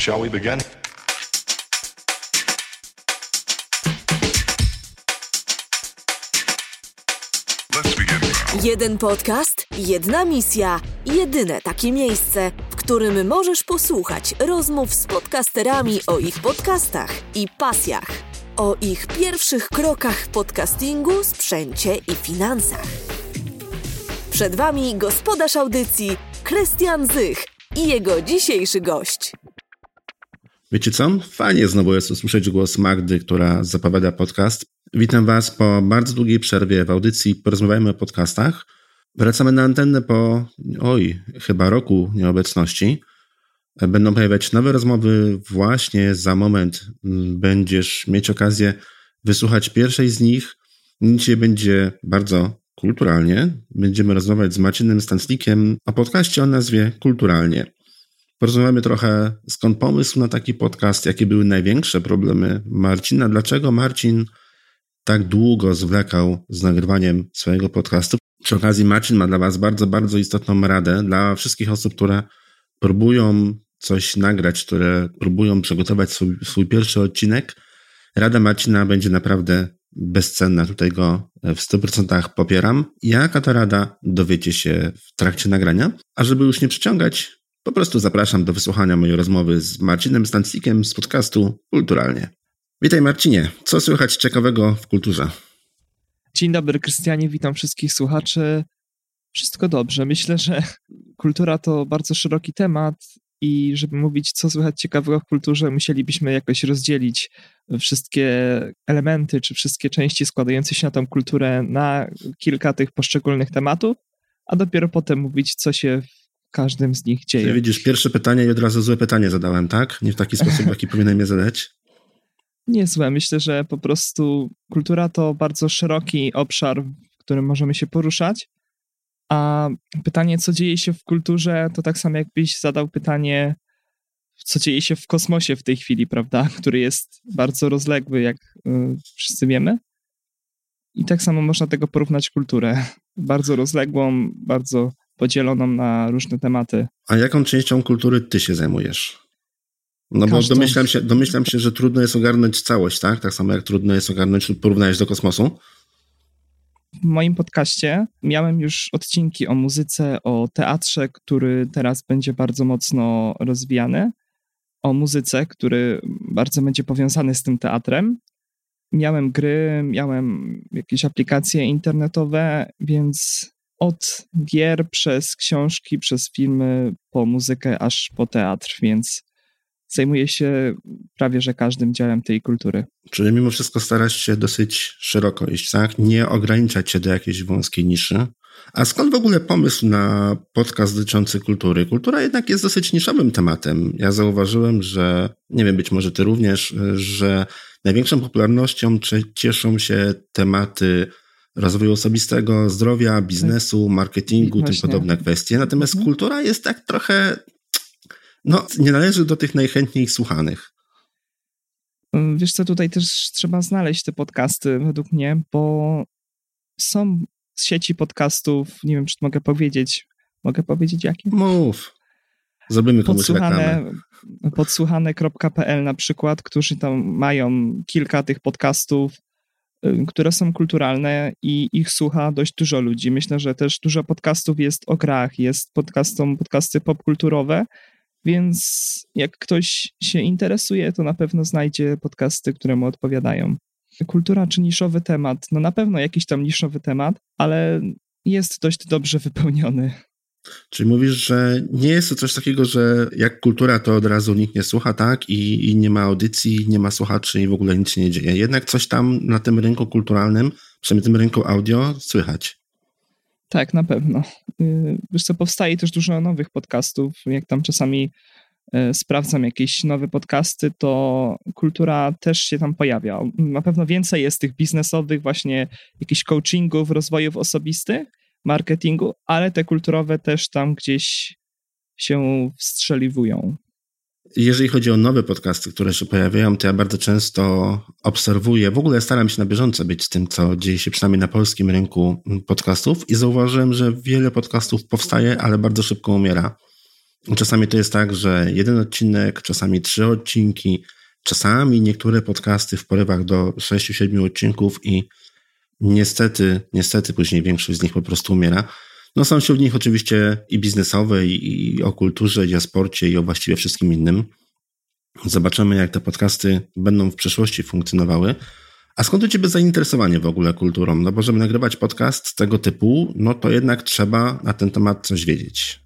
Shall we begin? Let's begin. Jeden podcast, jedna misja, jedyne takie miejsce, w którym możesz posłuchać rozmów z podcasterami o ich podcastach i pasjach, o ich pierwszych krokach w podcastingu, sprzęcie i finansach. Przed Wami gospodarz audycji, Krystian Zych i jego dzisiejszy gość. Wiecie co? Fajnie znowu jest usłyszeć głos Magdy, która zapowiada podcast. Witam Was po bardzo długiej przerwie w audycji Porozmawiajmy o podcastach. Wracamy na antenę po, oj, chyba roku nieobecności. Będą pojawiać nowe rozmowy. Właśnie za moment mm, będziesz mieć okazję wysłuchać pierwszej z nich. Dzisiaj będzie bardzo kulturalnie. Będziemy rozmawiać z Marcinem Stanslikiem o podcaście o nazwie Kulturalnie. Porozmawiamy trochę, skąd pomysł na taki podcast, jakie były największe problemy Marcina, dlaczego Marcin tak długo zwlekał z nagrywaniem swojego podcastu. Przy okazji Marcin ma dla Was bardzo, bardzo istotną radę dla wszystkich osób, które próbują coś nagrać, które próbują przygotować swój, swój pierwszy odcinek. Rada Marcina będzie naprawdę bezcenna. Tutaj go w 100% popieram. Jaka to rada dowiecie się w trakcie nagrania. A żeby już nie przyciągać, po prostu zapraszam do wysłuchania mojej rozmowy z Marcinem Stancikiem z podcastu Kulturalnie. Witaj Marcinie, co słychać ciekawego w kulturze? Dzień dobry, Krystianie, witam wszystkich słuchaczy. Wszystko dobrze. Myślę, że kultura to bardzo szeroki temat i żeby mówić, co słychać ciekawego w kulturze, musielibyśmy jakoś rozdzielić wszystkie elementy czy wszystkie części składające się na tą kulturę na kilka tych poszczególnych tematów, a dopiero potem mówić, co się każdym z nich dzieje. Czyli widzisz, pierwsze pytanie i od razu złe pytanie zadałem, tak? Nie w taki sposób, jaki powinienem je zadać? Niezłe. Myślę, że po prostu kultura to bardzo szeroki obszar, w którym możemy się poruszać. A pytanie, co dzieje się w kulturze, to tak samo jakbyś zadał pytanie, co dzieje się w kosmosie w tej chwili, prawda? Który jest bardzo rozległy, jak y, wszyscy wiemy. I tak samo można tego porównać kulturę. Bardzo rozległą, bardzo podzieloną na różne tematy. A jaką częścią kultury ty się zajmujesz? No bo Każdą. domyślam się, domyślam się, że trudno jest ogarnąć całość, tak? Tak samo jak trudno jest ogarnąć lub porównać do kosmosu. W moim podcaście miałem już odcinki o muzyce, o teatrze, który teraz będzie bardzo mocno rozwijany, o muzyce, który bardzo będzie powiązany z tym teatrem. Miałem gry, miałem jakieś aplikacje internetowe, więc od gier przez książki, przez filmy, po muzykę, aż po teatr, więc zajmuję się prawie że każdym działem tej kultury. Czyli mimo wszystko starasz się dosyć szeroko iść, tak? Nie ograniczać się do jakiejś wąskiej niszy. A skąd w ogóle pomysł na podcast dotyczący kultury? Kultura jednak jest dosyć niszowym tematem. Ja zauważyłem, że, nie wiem, być może ty również, że największą popularnością cieszą się tematy rozwoju osobistego, zdrowia, biznesu, marketingu, tym podobne kwestie. Natomiast Mhm. kultura jest tak trochę, no, nie należy do tych najchętniej słuchanych. Wiesz co, tutaj też trzeba znaleźć te podcasty według mnie, bo są sieci podcastów, nie wiem, czy mogę powiedzieć, mogę powiedzieć jakie? Mów. Zrobimy komuś. Podsłuchane, podsłuchane.pl na przykład, którzy tam mają kilka tych podcastów, które są kulturalne i ich słucha dość dużo ludzi. Myślę, że też dużo podcastów jest o grach, jest podcastom, podcasty popkulturowe, więc jak ktoś się interesuje, to na pewno znajdzie podcasty, które mu odpowiadają. Kultura czy niszowy temat? No na pewno jakiś tam niszowy temat, ale jest dość dobrze wypełniony. Czyli mówisz, że nie jest to coś takiego, że jak kultura, to od razu nikt nie słucha, tak? I, I nie ma audycji, nie ma słuchaczy i w ogóle nic się nie dzieje. Jednak coś tam na tym rynku kulturalnym, przynajmniej tym rynku audio, słychać. Tak, na pewno. Y, Wiesz co, powstaje też dużo nowych podcastów. Jak tam czasami y, sprawdzam jakieś nowe podcasty, to kultura też się tam pojawia. Na pewno więcej jest tych biznesowych, właśnie jakichś coachingów, rozwojów osobistych, marketingu, ale te kulturowe też tam gdzieś się wstrzeliwują. Jeżeli chodzi o nowe podcasty, które się pojawiają, to ja bardzo często obserwuję, w ogóle staram się na bieżąco być z tym, co dzieje się przynajmniej na polskim rynku podcastów i zauważyłem, że wiele podcastów powstaje, ale bardzo szybko umiera. Czasami to jest tak, że jeden odcinek, czasami trzy odcinki, czasami niektóre podcasty w porywach do 6-7 odcinków i niestety, niestety później większość z nich po prostu umiera. No są wśród nich oczywiście i biznesowe, i, i o kulturze, i o sporcie, i o właściwie wszystkim innym. Zobaczymy, jak te podcasty będą w przyszłości funkcjonowały. A skąd u Ciebie zainteresowanie w ogóle kulturą? No bo żeby nagrywać podcast tego typu, no to jednak trzeba na ten temat coś wiedzieć.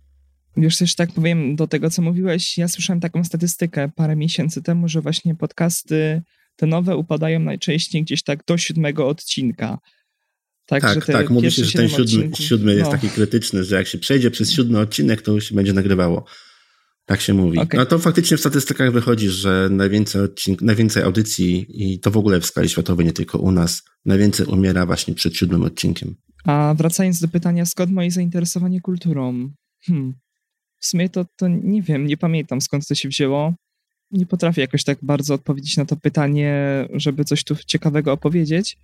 Wiesz, też tak powiem do tego, co mówiłeś, ja słyszałem taką statystykę parę miesięcy temu, że właśnie podcasty te nowe upadają najczęściej gdzieś tak do siódmego odcinka. Tak, tak, tak. mówi się, że ten siódmy, siódmy jest no. taki krytyczny, że jak się przejdzie przez siódmy odcinek, to już się będzie nagrywało. Tak się mówi. Okay. No to faktycznie w statystykach wychodzi, że najwięcej, odcink, najwięcej audycji i to w ogóle w skali światowej, nie tylko u nas, najwięcej umiera właśnie przed siódmym odcinkiem. A wracając do pytania, skąd moje zainteresowanie kulturą? Hmm. W sumie to, to nie wiem, nie pamiętam skąd to się wzięło. Nie potrafię jakoś tak bardzo odpowiedzieć na to pytanie, żeby coś tu ciekawego opowiedzieć,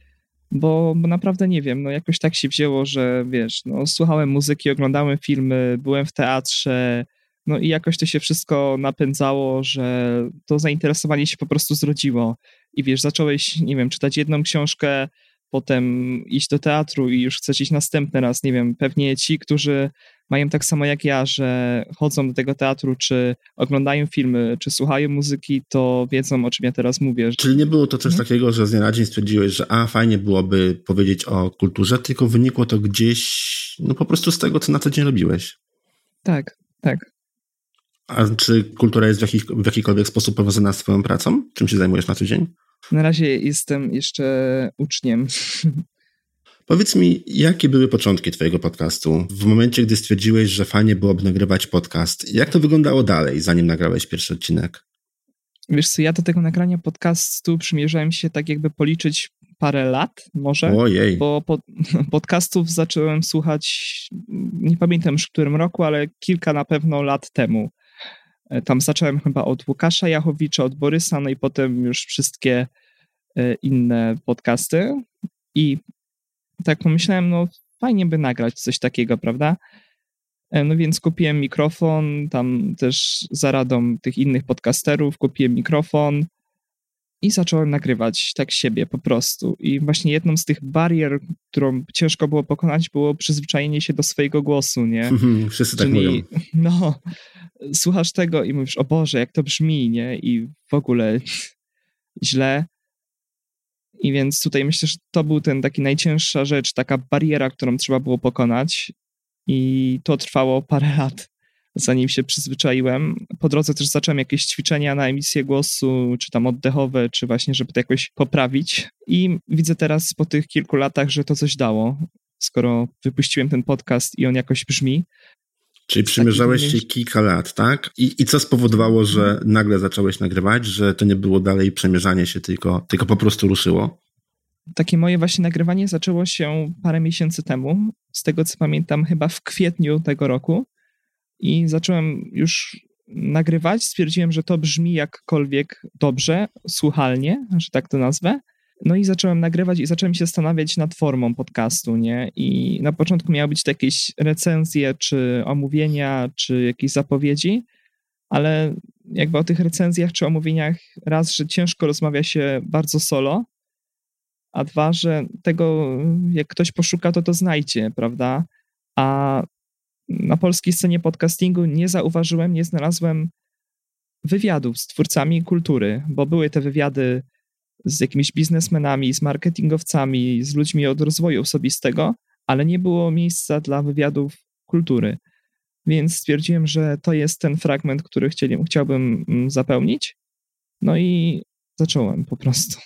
bo, bo naprawdę nie wiem. No jakoś tak się wzięło, że wiesz, no, słuchałem muzyki, oglądałem filmy, byłem w teatrze, no i jakoś to się wszystko napędzało, że to zainteresowanie się po prostu zrodziło. I wiesz, zacząłeś, nie wiem, czytać jedną książkę, potem iść do teatru i już chcesz iść następny raz. Nie wiem, pewnie ci, którzy mają tak samo jak ja, że chodzą do tego teatru, czy oglądają filmy, czy słuchają muzyki, to wiedzą, o czym ja teraz mówię. Czyli nie było to coś hmm? takiego, że z dnia na dzień stwierdziłeś, że a, fajnie byłoby powiedzieć o kulturze, tylko wynikło to gdzieś, no po prostu z tego, co na co dzień robiłeś. Tak, tak. A czy kultura jest w, jakich, w jakikolwiek sposób powiązana z Twoją pracą? Czym się zajmujesz na co dzień? Na razie jestem jeszcze uczniem. Powiedz mi, jakie były początki Twojego podcastu? W momencie, gdy stwierdziłeś, że fajnie byłoby nagrywać podcast, jak to wyglądało dalej, zanim nagrałeś pierwszy odcinek? Wiesz co, ja do tego nagrania podcastu przymierzałem się tak jakby policzyć parę lat może, Ojej. bo pod, podcastów zacząłem słuchać, nie pamiętam już w którym roku, ale kilka na pewno lat temu. E, tam zacząłem chyba od Łukasza Jachowicza, od Borysa, no i potem już wszystkie e, inne podcasty. I tak pomyślałem, no fajnie by nagrać coś takiego, prawda? E, no więc kupiłem mikrofon, tam też za radą tych innych podcasterów kupiłem mikrofon i zacząłem nagrywać tak siebie po prostu. I właśnie jedną z tych barier, którą ciężko było pokonać, było przyzwyczajenie się do swojego głosu, nie? Wszyscy tak Czyli, mówią. No, słuchasz tego i mówisz, o Boże, jak to brzmi, nie? I w ogóle źle. I więc tutaj myślę, że to był ten taki najcięższa rzecz, taka bariera, którą trzeba było pokonać. I to trwało parę lat, zanim się przyzwyczaiłem. Po drodze też zacząłem jakieś ćwiczenia na emisję głosu, czy tam oddechowe, czy właśnie, żeby to jakoś poprawić. I widzę teraz po tych kilku latach, że to coś dało. Skoro wypuściłem ten podcast i on jakoś brzmi, Czyli przymierzałeś się kilka lat, tak? I, I co spowodowało, że nagle zacząłeś nagrywać, że to nie było dalej przemierzanie się, tylko, tylko po prostu ruszyło? Takie moje właśnie nagrywanie zaczęło się parę miesięcy temu. Z tego co pamiętam, chyba w kwietniu tego roku. I zacząłem już nagrywać. Stwierdziłem, że to brzmi jakkolwiek dobrze, słuchalnie, że tak to nazwę. No i zacząłem nagrywać i zacząłem się zastanawiać nad formą podcastu, nie? I na początku miały być to jakieś recenzje, czy omówienia, czy jakieś zapowiedzi, ale jakby o tych recenzjach czy omówieniach raz, że ciężko rozmawia się bardzo solo, a dwa, że tego jak ktoś poszuka, to to znajdzie, prawda? A na polskiej scenie podcastingu nie zauważyłem, nie znalazłem wywiadów z twórcami kultury, bo były te wywiady z jakimiś biznesmenami, z marketingowcami, z ludźmi od rozwoju osobistego, ale nie było miejsca dla wywiadów kultury. Więc stwierdziłem, że to jest ten fragment, który chcieli, chciałbym mm, zapełnić. No i zacząłem po prostu.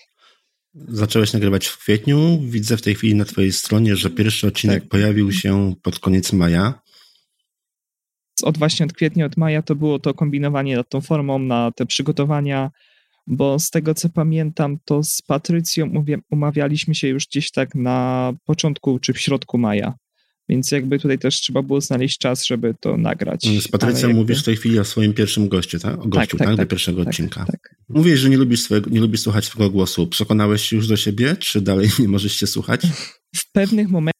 Zacząłeś nagrywać w kwietniu. Widzę w tej chwili na Twojej stronie, że pierwszy odcinek tak. pojawił się pod koniec maja. Od właśnie od kwietnia, od maja to było to kombinowanie nad tą formą, na te przygotowania, bo z tego co pamiętam, to z Patrycją umawialiśmy się już gdzieś tak na początku czy w środku maja. Więc jakby tutaj też trzeba było znaleźć czas, żeby to nagrać. Z Patrycją jakby... mówisz w tej chwili o swoim pierwszym gościu, tak? O gościu, tak? tak, tak, tak do pierwszego tak, odcinka. Tak. Mówisz, że nie lubisz, swojego, nie lubisz słuchać swojego głosu. Przekonałeś się już do siebie, czy dalej nie możesz się słuchać? W pewnych momentach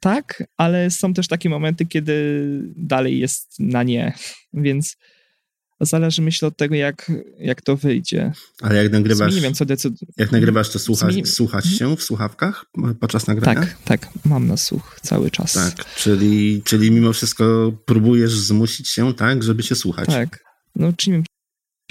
tak, ale są też takie momenty, kiedy dalej jest na nie, więc zależy myślę od tego, jak, jak to wyjdzie. Ale jak nagrywasz, nie wiem, co decyduje. Jak nagrywasz, to słuchasz, słuchasz się w słuchawkach podczas nagrania? Tak, tak, mam na słuch cały czas. Tak, czyli, czyli mimo wszystko próbujesz zmusić się, tak, żeby się słuchać. Tak, no czyli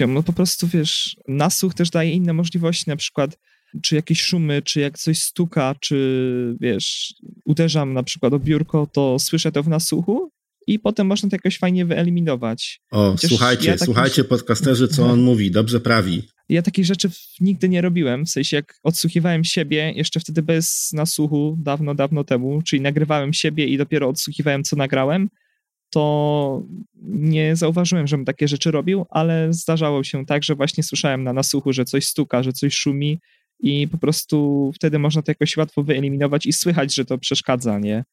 no po prostu, wiesz, nasłuch też daje inne możliwości, na przykład czy jakieś szumy, czy jak coś stuka, czy wiesz, uderzam na przykład o biurko, to słyszę to w nasłuchu i potem można to jakoś fajnie wyeliminować. O, Chociaż słuchajcie, ja słuchajcie podcasterzy, co on mówi, dobrze prawi. Ja takich rzeczy nigdy nie robiłem, w sensie jak odsłuchiwałem siebie, jeszcze wtedy bez nasłuchu, dawno, dawno temu, czyli nagrywałem siebie i dopiero odsłuchiwałem, co nagrałem, to nie zauważyłem, żebym takie rzeczy robił, ale zdarzało się tak, że właśnie słyszałem na nasłuchu, że coś stuka, że coś szumi i po prostu wtedy można to jakoś łatwo wyeliminować i słychać, że to przeszkadza, nie?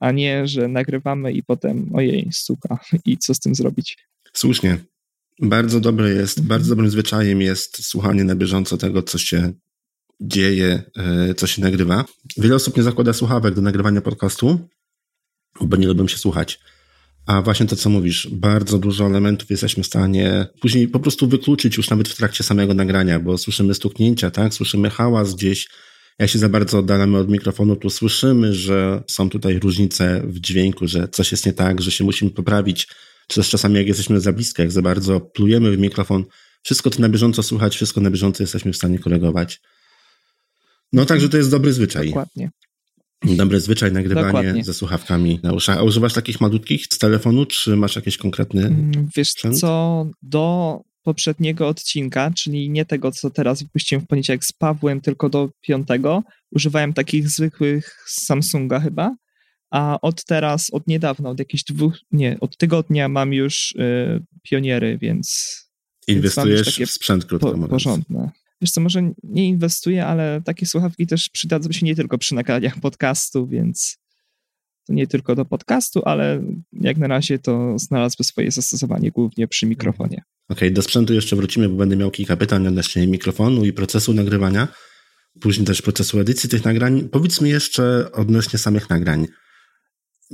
A nie, że nagrywamy i potem ojej, stuka i co z tym zrobić. Słusznie. Bardzo dobre jest, bardzo dobrym zwyczajem jest słuchanie na bieżąco tego, co się dzieje, e, co się nagrywa. Wiele osób nie zakłada słuchawek do nagrywania podcastu, bo nie lubią się słuchać. A właśnie to, co mówisz, bardzo dużo elementów jesteśmy w stanie później po prostu wykluczyć już nawet w trakcie samego nagrania, bo słyszymy stuknięcia, tak? Słyszymy hałas gdzieś. Jak się za bardzo oddalamy od mikrofonu, to słyszymy, że są tutaj różnice w dźwięku, że coś jest nie tak, że się musimy poprawić. Czy też czasami, jak jesteśmy za blisko, jak za bardzo plujemy w mikrofon, wszystko to na bieżąco słuchać, wszystko na bieżąco jesteśmy w stanie korygować. No także to jest dobry zwyczaj. Dokładnie. Dobry zwyczaj nagrywanie Dokładnie. ze słuchawkami na uszach. A używasz takich malutkich z telefonu, czy masz jakiś konkretny mm, Wiesz sprzęt? co, do poprzedniego odcinka, czyli nie tego, co teraz wypuściłem w poniedziałek z Pawłem, tylko do piątego, używałem takich zwykłych Samsunga chyba, a od teraz, od niedawna, od jakichś dwóch, nie, od tygodnia mam już y, pioniery, więc... Inwestujesz więc w sprzęt krótko po, Porządne wiesz co, może nie inwestuję, ale takie słuchawki też przydadzą się nie tylko przy nagraniach podcastu, więc to nie tylko do podcastu, ale jak na razie to znalazły swoje zastosowanie głównie przy mikrofonie. Okej, okay, do sprzętu jeszcze wrócimy, bo będę miał kilka pytań odnośnie mikrofonu i procesu nagrywania, później też procesu edycji tych nagrań. Powiedz mi jeszcze odnośnie samych nagrań.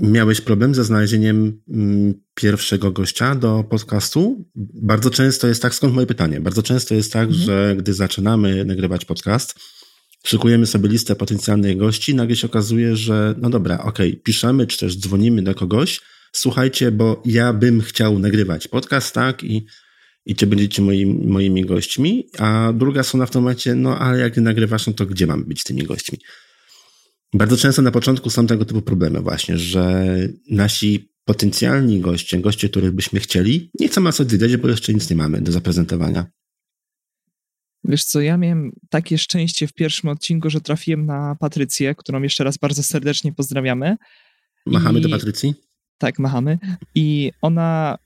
Miałeś problem ze znalezieniem mm, pierwszego gościa do podcastu? Bardzo często jest tak, skąd moje pytanie? Bardzo często jest tak, mhm. że gdy zaczynamy nagrywać podcast, szykujemy sobie listę potencjalnych gości, nagle się okazuje, że no dobra, okej, okay, piszemy czy też dzwonimy do kogoś, słuchajcie, bo ja bym chciał nagrywać podcast, tak, i, i czy będziecie moimi, moimi gośćmi, a druga strona w tym momencie, no ale jak nie nagrywasz, no to gdzie mam być tymi gośćmi? Bardzo często na początku są tego typu problemy właśnie, że nasi potencjalni goście, goście, których byśmy chcieli, nie chcą nas odwiedzić, bo jeszcze nic nie mamy do zaprezentowania. Wiesz co, ja miałem takie szczęście w pierwszym odcinku, że trafiłem na Patrycję, którą jeszcze raz bardzo serdecznie pozdrawiamy. Machamy I... do Patrycji? Tak, machamy. I ona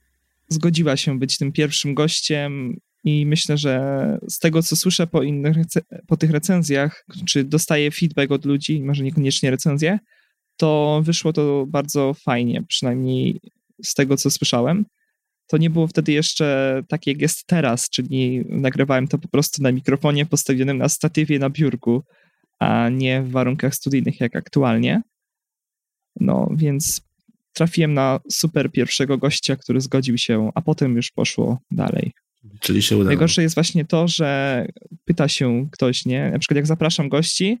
zgodziła się być tym pierwszym gościem i myślę, że z tego, co słyszę po, innych, po tych recenzjach, czy dostaję feedback od ludzi, może niekoniecznie recenzje, to wyszło to bardzo fajnie, przynajmniej z tego, co słyszałem. To nie było wtedy jeszcze tak, jak jest teraz, czyli nagrywałem to po prostu na mikrofonie postawionym na statywie na biurku, a nie w warunkach studyjnych jak aktualnie. No więc trafiłem na super pierwszego gościa, który zgodził się, a potem już poszło dalej. Czyli się udało. Najgorsze jest właśnie to, że pyta się ktoś, nie? Na przykład jak zapraszam gości,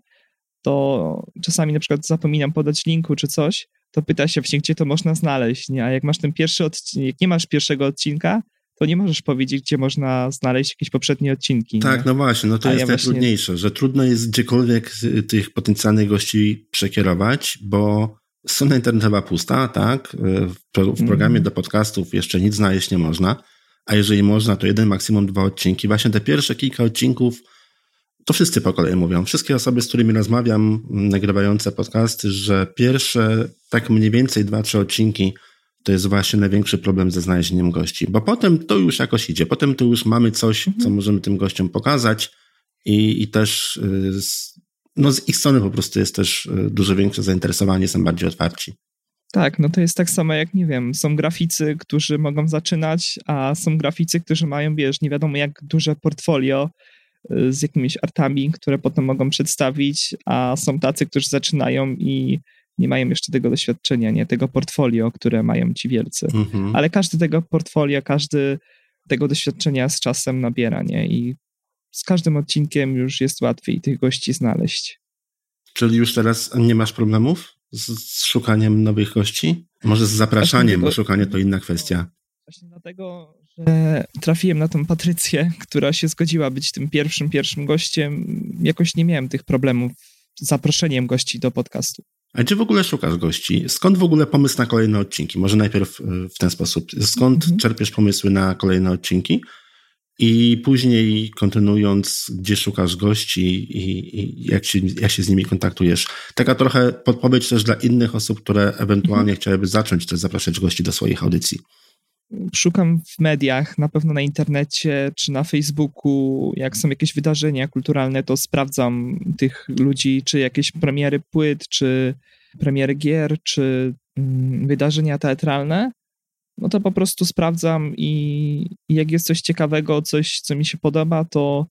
to czasami na przykład zapominam podać linku czy coś, to pyta się właśnie, gdzie to można znaleźć, nie? A jak masz ten pierwszy odcinek, jak nie masz pierwszego odcinka, to nie możesz powiedzieć, gdzie można znaleźć jakieś poprzednie odcinki. Tak, nie? no właśnie, no to A jest ja najtrudniejsze, właśnie... że trudno jest gdziekolwiek tych potencjalnych gości przekierować, bo strona internetowa pusta, tak? W, programie mm. do podcastów jeszcze nic znaleźć nie można a jeżeli można, to jeden, maksimum dwa odcinki. Właśnie te pierwsze kilka odcinków, to wszyscy po kolei mówią. Wszystkie osoby, z którymi rozmawiam, nagrywające podcasty, że pierwsze tak mniej więcej dwa, trzy odcinki to jest właśnie największy problem ze znalezieniem gości, bo potem to już jakoś idzie. Potem to już mamy coś, mhm. co możemy tym gościom pokazać i, i też y, z, no z ich strony po prostu jest też y, dużo większe zainteresowanie, są bardziej otwarci. Tak, no to jest tak samo jak, nie wiem, są graficy, którzy mogą zaczynać, a są graficy, którzy mają, wiesz, nie wiadomo jak duże portfolio y, z jakimiś artami, które potem mogą przedstawić, a są tacy, którzy zaczynają i nie mają jeszcze tego doświadczenia, nie tego portfolio, które mają ci wielcy. Mhm. Ale każdy tego portfolio, każdy tego doświadczenia z czasem nabiera, nie? I z każdym odcinkiem już jest łatwiej tych gości znaleźć. Czyli już teraz nie masz problemów z, z szukaniem nowych gości? Może z zapraszaniem, bo szukanie to inna kwestia. Właśnie dlatego, że trafiłem na tą Patrycję, która się zgodziła być tym pierwszym, pierwszym gościem. Jakoś nie miałem tych problemów z zaproszeniem gości do podcastu. A gdzie w ogóle szukasz gości? Skąd w ogóle pomysł na kolejne odcinki? Może najpierw y, w ten sposób. Skąd mhm. czerpiesz pomysły na kolejne odcinki? I później kontynuując, gdzie szukasz gości i, i, jak, się, jak się z nimi kontaktujesz. Taka trochę podpowiedź też dla innych osób, które ewentualnie mhm. chciałyby zacząć też zapraszać gości do swoich audycji. Szukam w mediach, na pewno na internecie czy na Facebooku. Jak są jakieś wydarzenia kulturalne, to sprawdzam tych ludzi, czy jakieś premiery płyt, czy premiery gier, czy mm, wydarzenia teatralne no to po prostu sprawdzam i, jak jest coś ciekawego, coś, co mi się podoba, to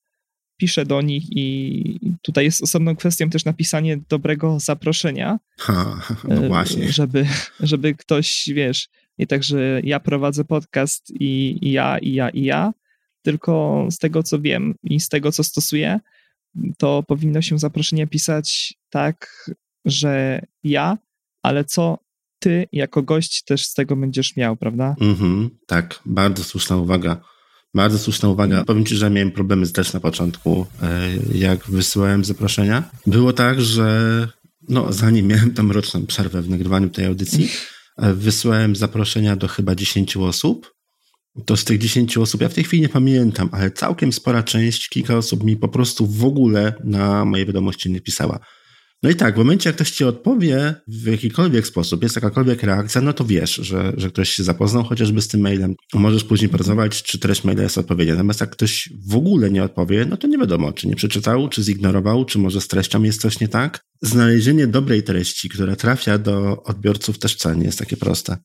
piszę do nich i tutaj jest osobną kwestią też napisanie dobrego zaproszenia. Ha, no e, właśnie. Żeby, żeby ktoś, wiesz, nie tak, że ja prowadzę podcast i, i ja, i ja, i ja, tylko z tego, co wiem i z tego, co stosuję, to powinno się zaproszenie pisać tak, że ja, ale co ty jako gość też z tego będziesz miał, prawda? Mhm, tak, bardzo słuszna uwaga. Bardzo słuszna uwaga. Powiem ci, że miałem problemy też na początku, e, jak wysyłałem zaproszenia. Było tak, że no, zanim miałem tam roczną przerwę w nagrywaniu tej audycji, e, wysyłałem zaproszenia do chyba 10 osób. To z tych 10 osób, ja w tej chwili nie pamiętam, ale całkiem spora część, kilka osób mi po prostu w ogóle na moje wiadomości nie pisała. No i tak, w momencie, jak ktoś ci odpowie w jakikolwiek sposób, jest jakakolwiek reakcja, no to wiesz, że, że ktoś się zapoznał chociażby z tym mailem. Możesz później porozmawiać, czy treść maila jest odpowiednia. Natomiast jak ktoś w ogóle nie odpowie, no to nie wiadomo, czy nie przeczytał, czy zignorował, czy może z treścią jest coś nie tak. Znalezienie dobrej treści, która trafia do odbiorców, też wcale nie jest takie proste.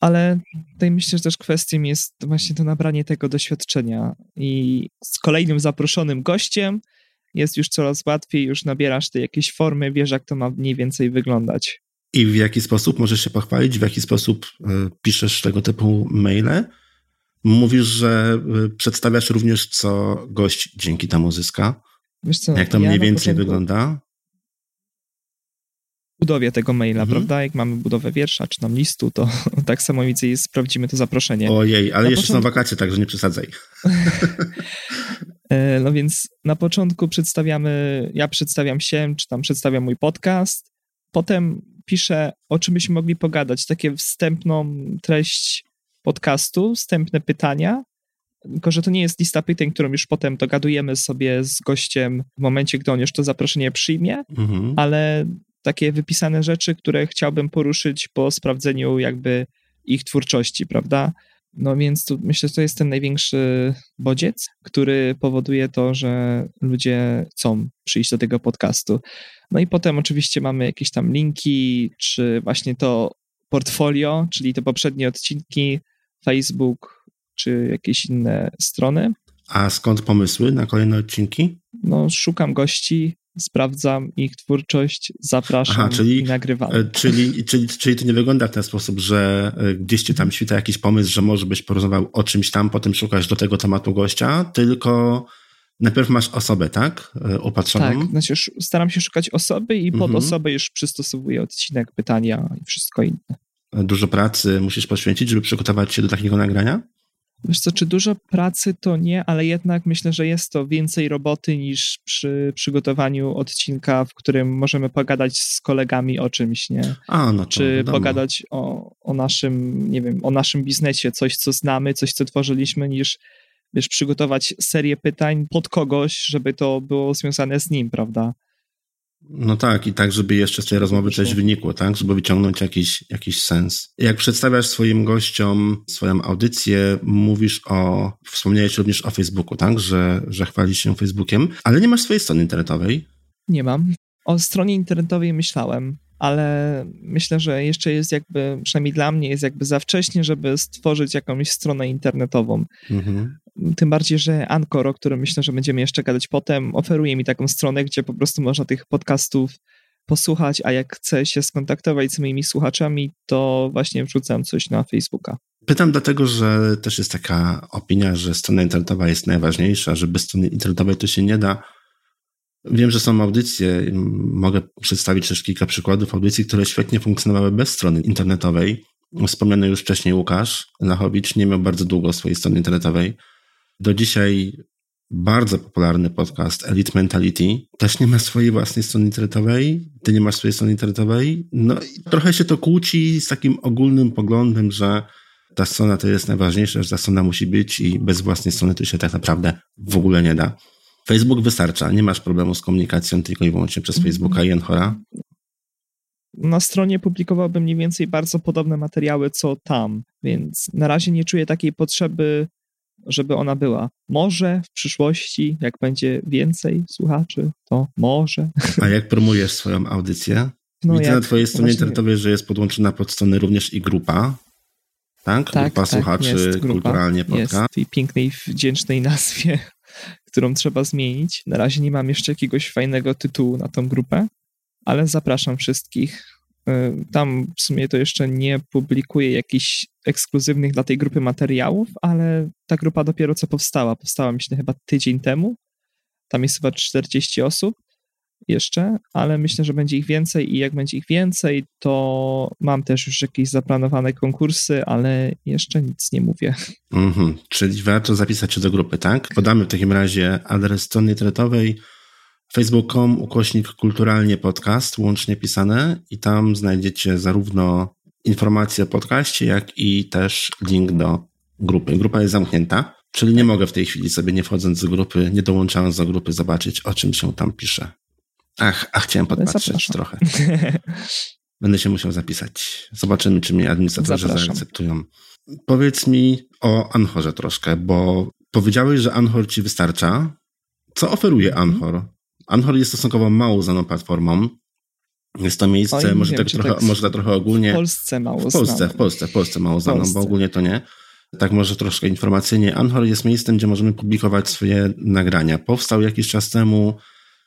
Ale tutaj myślę, że też kwestią jest właśnie to nabranie tego doświadczenia i z kolejnym zaproszonym gościem jest już coraz łatwiej, już nabierasz tej jakiejś formy, wiesz jak to ma mniej więcej wyglądać. I w jaki sposób możesz się pochwalić, w jaki sposób y, piszesz tego typu maile? Mówisz, że y, przedstawiasz również, co gość dzięki temu zyska. Co, jak to ja mniej więcej wygląda? budowie tego maila, mhm. prawda? Jak mamy budowę wiersza, czy tam listu, to tak samo więcej sprawdzimy to zaproszenie. Ojej, ale na jeszcze początku... są wakacje, także nie przesadzaj. E, no więc na początku przedstawiamy, ja przedstawiam się, czy tam przedstawiam mój podcast, potem piszę, o czym byśmy mogli pogadać, takie wstępną treść podcastu, wstępne pytania, tylko że to nie jest lista pytań, którą już potem dogadujemy sobie z gościem w momencie, gdy on już to zaproszenie przyjmie, mhm. ale takie wypisane rzeczy, które chciałbym poruszyć po sprawdzeniu jakby ich twórczości, prawda? No więc tu myślę, że to jest ten największy bodziec, który powoduje to, że ludzie chcą przyjść do tego podcastu. No i potem oczywiście mamy jakieś tam linki, czy właśnie to portfolio, czyli te poprzednie odcinki, Facebook, czy jakieś inne strony. A skąd pomysły na kolejne odcinki? No, szukam gości, sprawdzam ich twórczość, zapraszam Aha, czyli, i nagrywam. E, czyli, czyli, czyli to nie wygląda w ten sposób, że e, gdzieś ci tam świta jakiś pomysł, że może byś porozmawiał o czymś tam, potem szukasz do tego tematu gościa, tylko najpierw masz osobę, tak? E, opatrzoną. Tak, znaczy staram się szukać osoby i pod mhm. osobę już przystosowuję odcinek, pytania i wszystko inne. Dużo pracy musisz poświęcić, żeby przygotować się do takiego nagrania? Wiesz co, czy dużo pracy to nie, ale jednak myślę, że jest to więcej roboty niż przy przygotowaniu odcinka, w którym możemy pogadać z kolegami o czymś, nie? A, no to Czy wiadomo. pogadać o, o naszym, nie wiem, o naszym biznesie, coś, co znamy, coś, co tworzyliśmy, niż wiesz, przygotować serię pytań pod kogoś, żeby to było związane z nim, prawda? No tak, i tak, żeby jeszcze z tej rozmowy coś wynikło, tak? Żeby wyciągnąć jakiś, jakiś sens. Jak przedstawiasz swoim gościom swoją audycję, mówisz o, wspomniałeś również o Facebooku, tak? Że, że chwalisz się Facebookiem, ale nie masz swojej strony internetowej. Nie mam. O stronie internetowej myślałem, ale myślę, że jeszcze jest jakby, przynajmniej dla mnie, jest jakby za wcześnie, żeby stworzyć jakąś stronę internetową. Mhm. Tym bardziej, że Anchor, o którym myślę, że będziemy jeszcze gadać potem, oferuje mi taką stronę, gdzie po prostu można tych podcastów posłuchać, a jak chcę się skontaktować z moimi słuchaczami, to właśnie wrzucam coś na Facebooka. Pytam dlatego, że też jest taka opinia, że strona internetowa jest najważniejsza, że bez strony internetowej to się nie da. Wiem, że są audycje, mogę przedstawić też kilka przykładów audycji, które świetnie funkcjonowały bez strony internetowej. Wspomniany już wcześniej Łukasz Lachowicz nie miał bardzo długo swojej strony internetowej. Do dzisiaj bardzo popularny podcast Elite Mentality też nie ma swojej własnej strony internetowej, ty nie masz swojej strony internetowej. No i trochę się to kłóci z takim ogólnym poglądem, że ta strona to jest najważniejsze, że ta strona musi być i bez własnej strony to się tak naprawdę w ogóle nie da. Facebook wystarcza, nie masz problemu z komunikacją tylko i wyłącznie przez mhm. Facebooka i Enhora. Na stronie publikowałbym mniej więcej bardzo podobne materiały, co tam, więc na razie nie czuję takiej potrzeby, żeby ona była. Może w przyszłości, jak będzie więcej słuchaczy, to może. A jak promujesz swoją audycję? No Widzę jak, na twojej stronie właśnie... internetowej, że jest podłączona pod stronę również i grupa. Tak? tak grupa tak, słuchaczy jest, grupa, kulturalnie podcast. Jest w tej pięknej, wdzięcznej nazwie którą trzeba zmienić. Na razie nie mam jeszcze jakiegoś fajnego tytułu na tą grupę, ale zapraszam wszystkich. Y, tam w sumie to jeszcze nie publikuję jakichś ekskluzywnych dla tej grupy materiałów, ale ta grupa dopiero co powstała. Powstała myślę chyba tydzień temu. Tam jest chyba 40 osób jeszcze, ale myślę, że będzie ich więcej i jak będzie ich więcej, to mam też już jakieś zaplanowane konkursy, ale jeszcze nic nie mówię. Mhm, czyli warto zapisać się do grupy, tak? Podamy w takim razie adres strony internetowej facebook.com ukośnik kulturalnie podcast, łącznie pisane i tam znajdziecie zarówno informacje o podcaście, jak i też link do grupy. Grupa jest zamknięta, czyli nie mogę w tej chwili sobie nie wchodząc do grupy, nie dołączając do grupy zobaczyć o czym się tam pisze. Ach, a chciałem podpatrzeć Zapraszam. trochę. Będę się musiał zapisać. Zobaczymy, czy mnie administratorzy Zapraszam. zaakceptują. Powiedz mi o Anchorze troszkę, bo powiedziałeś, że Anchor ci wystarcza. Co oferuje mhm. Anchor? Anchor jest stosunkowo mało znaną platformą. Jest to miejsce, Oj, może, wiem, tak trochę, tak może tak trochę ogólnie. W Polsce mało w Polsce. W Polsce, w Polsce mało znaną, bo ogólnie to nie. Tak może troszkę informacyjnie. Anchor jest miejscem, gdzie możemy publikować swoje nagrania. Powstał jakiś czas temu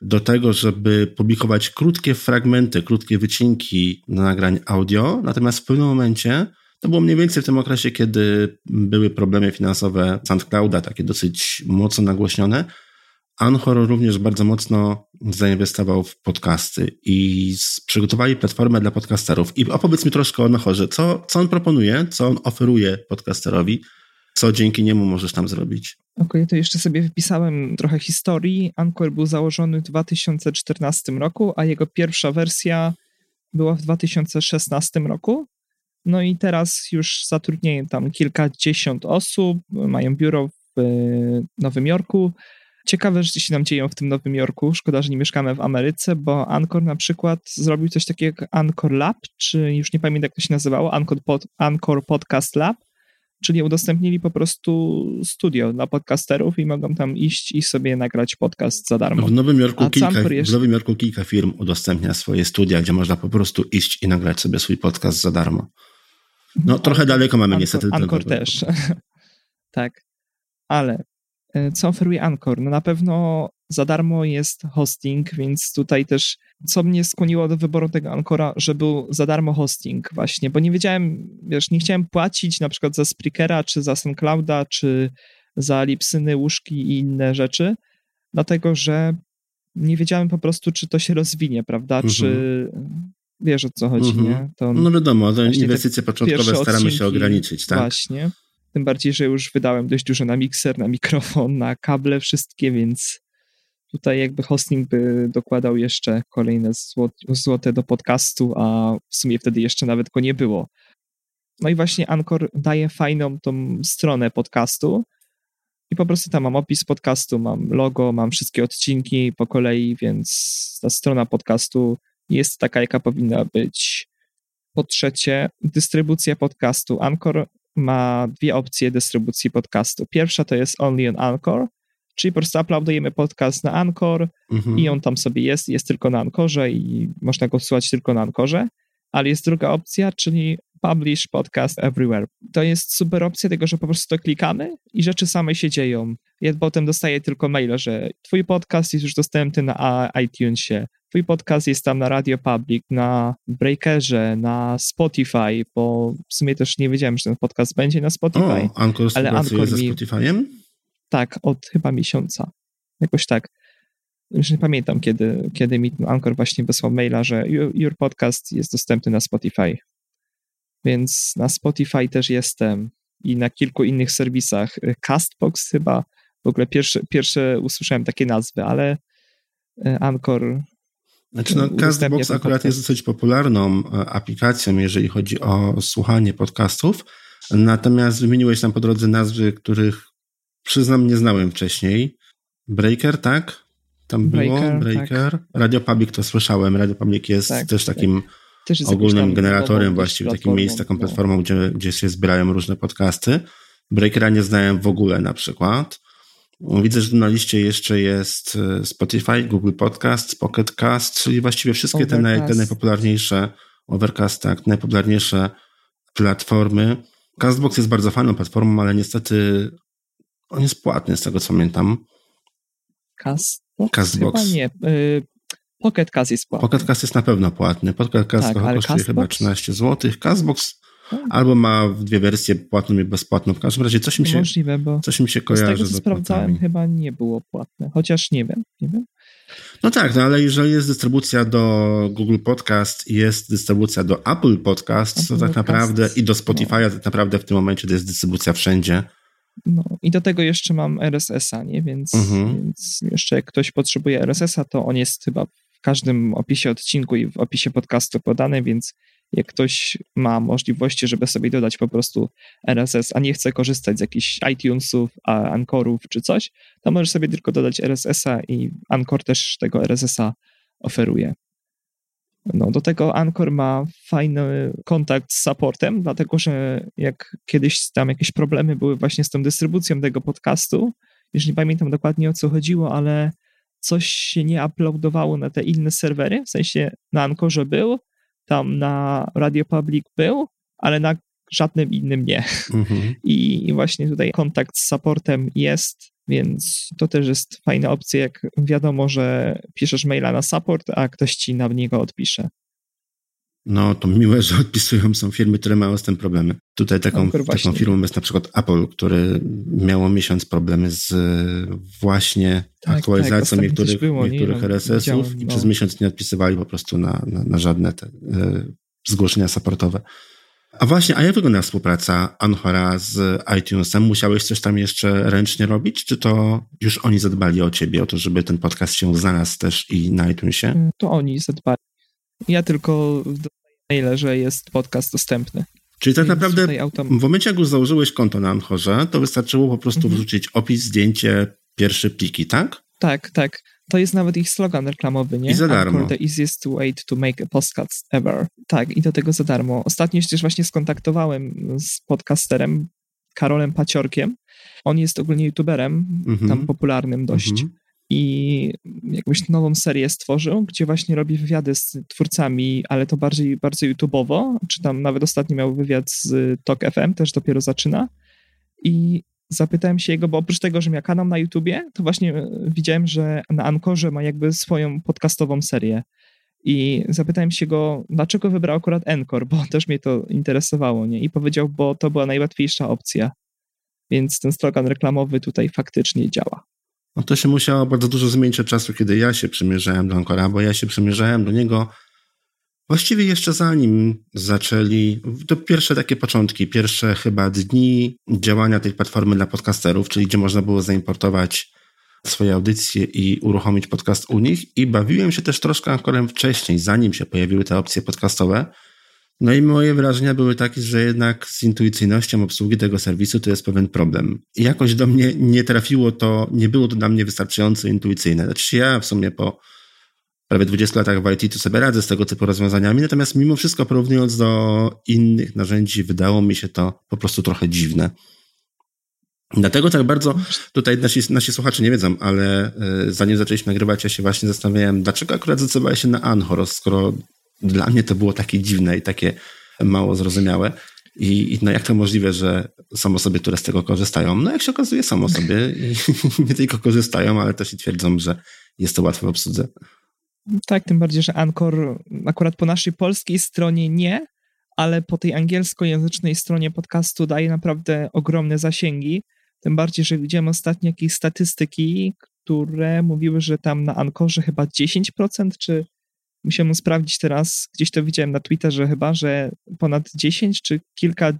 do tego, żeby publikować krótkie fragmenty, krótkie wycinki nagrań audio, natomiast w pewnym momencie, to było mniej więcej w tym okresie, kiedy były problemy finansowe SoundClouda, takie dosyć mocno nagłośnione, Anchor również bardzo mocno zainwestował w podcasty i przygotowali platformę dla podcasterów. I opowiedz mi troszkę o Anchorze. Co, co on proponuje, co on oferuje podcasterowi, co dzięki niemu możesz tam zrobić? Okej, okay, to jeszcze sobie wypisałem trochę historii. Anchor był założony w 2014 roku, a jego pierwsza wersja była w 2016 roku. No i teraz już zatrudniają tam kilkadziesiąt osób, mają biuro w Nowym Jorku. Ciekawe rzeczy się nam dzieją w tym Nowym Jorku. Szkoda, że nie mieszkamy w Ameryce, bo Anchor na przykład zrobił coś takiego jak Anchor Lab, czy już nie pamiętam jak to się nazywało, Anchor, Pod, Anchor Podcast Lab czyli udostępnili po prostu studio dla podcasterów i mogą tam iść i sobie nagrać podcast za darmo. W Nowym Jorku, kilka, jeszcze... w Nowym Jorku kilka firm udostępnia swoje studia, gdzie można po prostu iść i nagrać sobie swój podcast za darmo. No, trochę daleko mamy niestety. Anchor też. tak. Ale e, co oferuje Anchor? No na pewno za darmo jest hosting, więc tutaj też co mnie skłoniło do wyboru tego Ancora, że był za darmo hosting właśnie, bo nie wiedziałem, wiesz, nie chciałem płacić na przykład za Spreakera, czy za SoundClouda, czy za Lipsyny, łóżki i inne rzeczy, dlatego, że nie wiedziałem po prostu, czy to się rozwinie, prawda, mhm. czy wiesz o co chodzi, mhm. nie? To no wiadomo, te inwestycje początkowe staramy się ograniczyć, tak? Właśnie, tym bardziej, że już wydałem dość dużo na mikser, na mikrofon, na kable wszystkie, więc Tutaj jakby hosting by dokładał jeszcze kolejne złote do podcastu, a w sumie wtedy jeszcze nawet go nie było. No i właśnie Anchor daje fajną tą stronę podcastu i po prostu tam mam opis podcastu, mam logo, mam wszystkie odcinki po kolei, więc ta strona podcastu jest taka, jaka powinna być. Po trzecie, dystrybucja podcastu. Anchor ma dwie opcje dystrybucji podcastu. Pierwsza to jest Only on Anchor, Czyli po prostu uploadujemy podcast na Anchor mhm. i on tam sobie jest, jest tylko na Anchorze i można go słuchać tylko na Anchorze. Ale jest druga opcja, czyli publish podcast everywhere. To jest super opcja tego, że po prostu to klikamy i rzeczy same się dzieją. Ja potem dostaję tylko maila, że twój podcast jest już dostępny na iTunesie, twój podcast jest tam na Radio Public, na Breakerze, na Spotify, bo w sumie też nie wiedziałem, że ten podcast będzie na Spotify. O, Anchor ale Anchor ze mi- Spotify'em? Tak, od chyba miesiąca. Jakoś tak. Już nie pamiętam, kiedy, kiedy mi Anchor właśnie wysłał maila, że your, podcast jest dostępny na Spotify. Więc na Spotify też jestem i na kilku innych serwisach. Castbox chyba. W ogóle pierwsze, pierwsze usłyszałem takie nazwy, ale e, Anchor Znaczy, no, Castbox akurat jest dosyć popularną e, aplikacją, jeżeli chodzi o słuchanie podcastów. Natomiast wymieniłeś tam po drodze nazwy, których przyznam nie znałem wcześniej. Breaker, tak? Tam było Breaker, Breaker. Radio Public to słyszałem. Radio Public jest Tak, też tak. takim też jest ogólnym generatorem właściwie, takim miejscem, taką no. platformą, gdzie, gdzie się zbierają różne podcasty. Breakera nie znałem w ogóle na przykład. Widzę, że na liście jeszcze jest e, Spotify, Google Podcast, Pocket Cast, czyli właściwie wszystkie te, naj, te najpopularniejsze, Overcast, tak, najpopularniejsze platformy. Castbox jest bardzo fajną platformą, ale niestety on jest płatny z tego co pamiętam. Castbox? Castbox. Chyba nie. Y, Pocket Cast jest płatny. Pocket Cast jest na pewno płatny. Pocket Cast Tak, kosztuje chyba Castbox? 13 zł. Castbox Tak. albo ma dwie wersje, płatną i bezpłatną. W każdym razie coś mi się, Możliwe, bo coś mi się z kojarzy tego, co z sprawdzałem, chyba nie było płatne. Chociaż nie wiem, nie wiem. No tak, no ale jeżeli jest dystrybucja do Google Podcast i jest dystrybucja do Apple Podcast, to Apple tak Podcast, naprawdę i do Spotify'a tak naprawdę w tym momencie to jest dystrybucja wszędzie. No i do tego jeszcze mam RSS-a, nie? Więc, Mhm. więc jeszcze jak ktoś potrzebuje RSS-a, to on jest chyba w każdym opisie odcinku i w opisie podcastu podany, więc jak ktoś ma możliwości, żeby sobie dodać po prostu RSS, a nie chce korzystać z jakichś iTunesów, a Anchorów czy coś, to może sobie tylko dodać RSS-a i Anchor też tego RSS-a oferuje. No, do tego Anchor ma fajny kontakt z supportem, dlatego że jak kiedyś tam jakieś problemy były właśnie z tą dystrybucją tego podcastu, już nie pamiętam dokładnie o co chodziło, ale coś się nie uploadowało na te inne serwery, w sensie na Anchorze był, tam na Radio Public był, ale na żadnym innym nie. Mhm. I właśnie tutaj kontakt z supportem jest, więc to też jest fajna opcja, jak wiadomo, że piszesz maila na support, a ktoś ci na niego odpisze. No to miłe, że odpisują są firmy, które mają z tym problemy. Tutaj taką, Anchor taką firmą jest na przykład Apple, który miało miesiąc problemy z właśnie Tak, aktualizacją tak, niektórych, było, nie? niektórych No, RSS-ów widziałem, i no. przez miesiąc nie odpisywali po prostu na, na, na żadne te, e, zgłoszenia supportowe. A właśnie, a jak wygląda współpraca Anchora z iTunesem? Musiałeś coś tam jeszcze ręcznie robić, czy to już oni zadbali o ciebie, o to, żeby ten podcast się znalazł też i na iTunesie? To oni zadbali. Ja tylko dodaję maile, że jest podcast dostępny. Czyli tak Więc naprawdę w momencie, jak już założyłeś konto na Anchorze, to wystarczyło po prostu Mhm. wrzucić opis, zdjęcie, pierwsze pliki, tak? Tak, tak. To jest nawet ich slogan reklamowy, nie? I za darmo. Anchor, the easiest way to make a podcast ever. Tak, i do tego za darmo. Ostatnio się też właśnie skontaktowałem z podcasterem Karolem Paciorkiem. On jest ogólnie youtuberem, Mhm. tam popularnym dość. Mhm. I jakąś nową serię stworzył, gdzie właśnie robi wywiady z twórcami, ale to bardziej bardzo YouTubeowo, czy tam nawet ostatnio miał wywiad z Talk FM, też dopiero zaczyna. I zapytałem się jego, bo oprócz tego, że miał kanał na YouTubie, to właśnie e, widziałem, że na Ankorze ma jakby swoją podcastową serię. I zapytałem się go, dlaczego wybrał akurat Encore, bo też mnie to interesowało, nie? I powiedział, bo to była najłatwiejsza opcja. Więc ten slogan reklamowy tutaj faktycznie działa. No to się musiało bardzo dużo zmienić od czasu, kiedy ja się przymierzałem do Ancora, bo ja się przymierzałem do niego właściwie jeszcze zanim zaczęli, to pierwsze takie początki, pierwsze chyba dni działania tej platformy dla podcasterów, czyli gdzie można było zaimportować swoje audycje i uruchomić podcast u nich i bawiłem się też troszkę Ancorem wcześniej, zanim się pojawiły te opcje podcastowe. No i moje wrażenia były takie, że jednak z intuicyjnością obsługi tego serwisu to jest pewien problem. I jakoś do mnie nie trafiło to, nie było to dla mnie wystarczająco intuicyjne. Znaczy ja w sumie po prawie 20 latach w IT to sobie radzę z tego typu rozwiązaniami, natomiast mimo wszystko porównując do innych narzędzi wydało mi się to po prostu trochę dziwne. Dlatego tak bardzo tutaj nasi, nasi słuchacze nie wiedzą, ale y, zanim zaczęliśmy nagrywać, ja się właśnie zastanawiałem, dlaczego akurat zdecydowałeś się na Anchor, skoro dla mnie to było takie dziwne i takie mało zrozumiałe. I, I, no jak to możliwe, że są osoby, które z tego korzystają? No jak się okazuje, są osoby i nie tylko korzystają, ale też i twierdzą, że jest to łatwe w obsłudze. Tak, tym bardziej, że Anchor akurat po naszej polskiej stronie nie, ale po tej angielskojęzycznej stronie podcastu daje naprawdę ogromne zasięgi. Tym bardziej, że widziałem ostatnio jakieś statystyki, które mówiły, że tam na Ankorze chyba 10% czy Musiałem sprawdzić teraz, gdzieś to widziałem na Twitterze chyba, że ponad 10 czy kilka,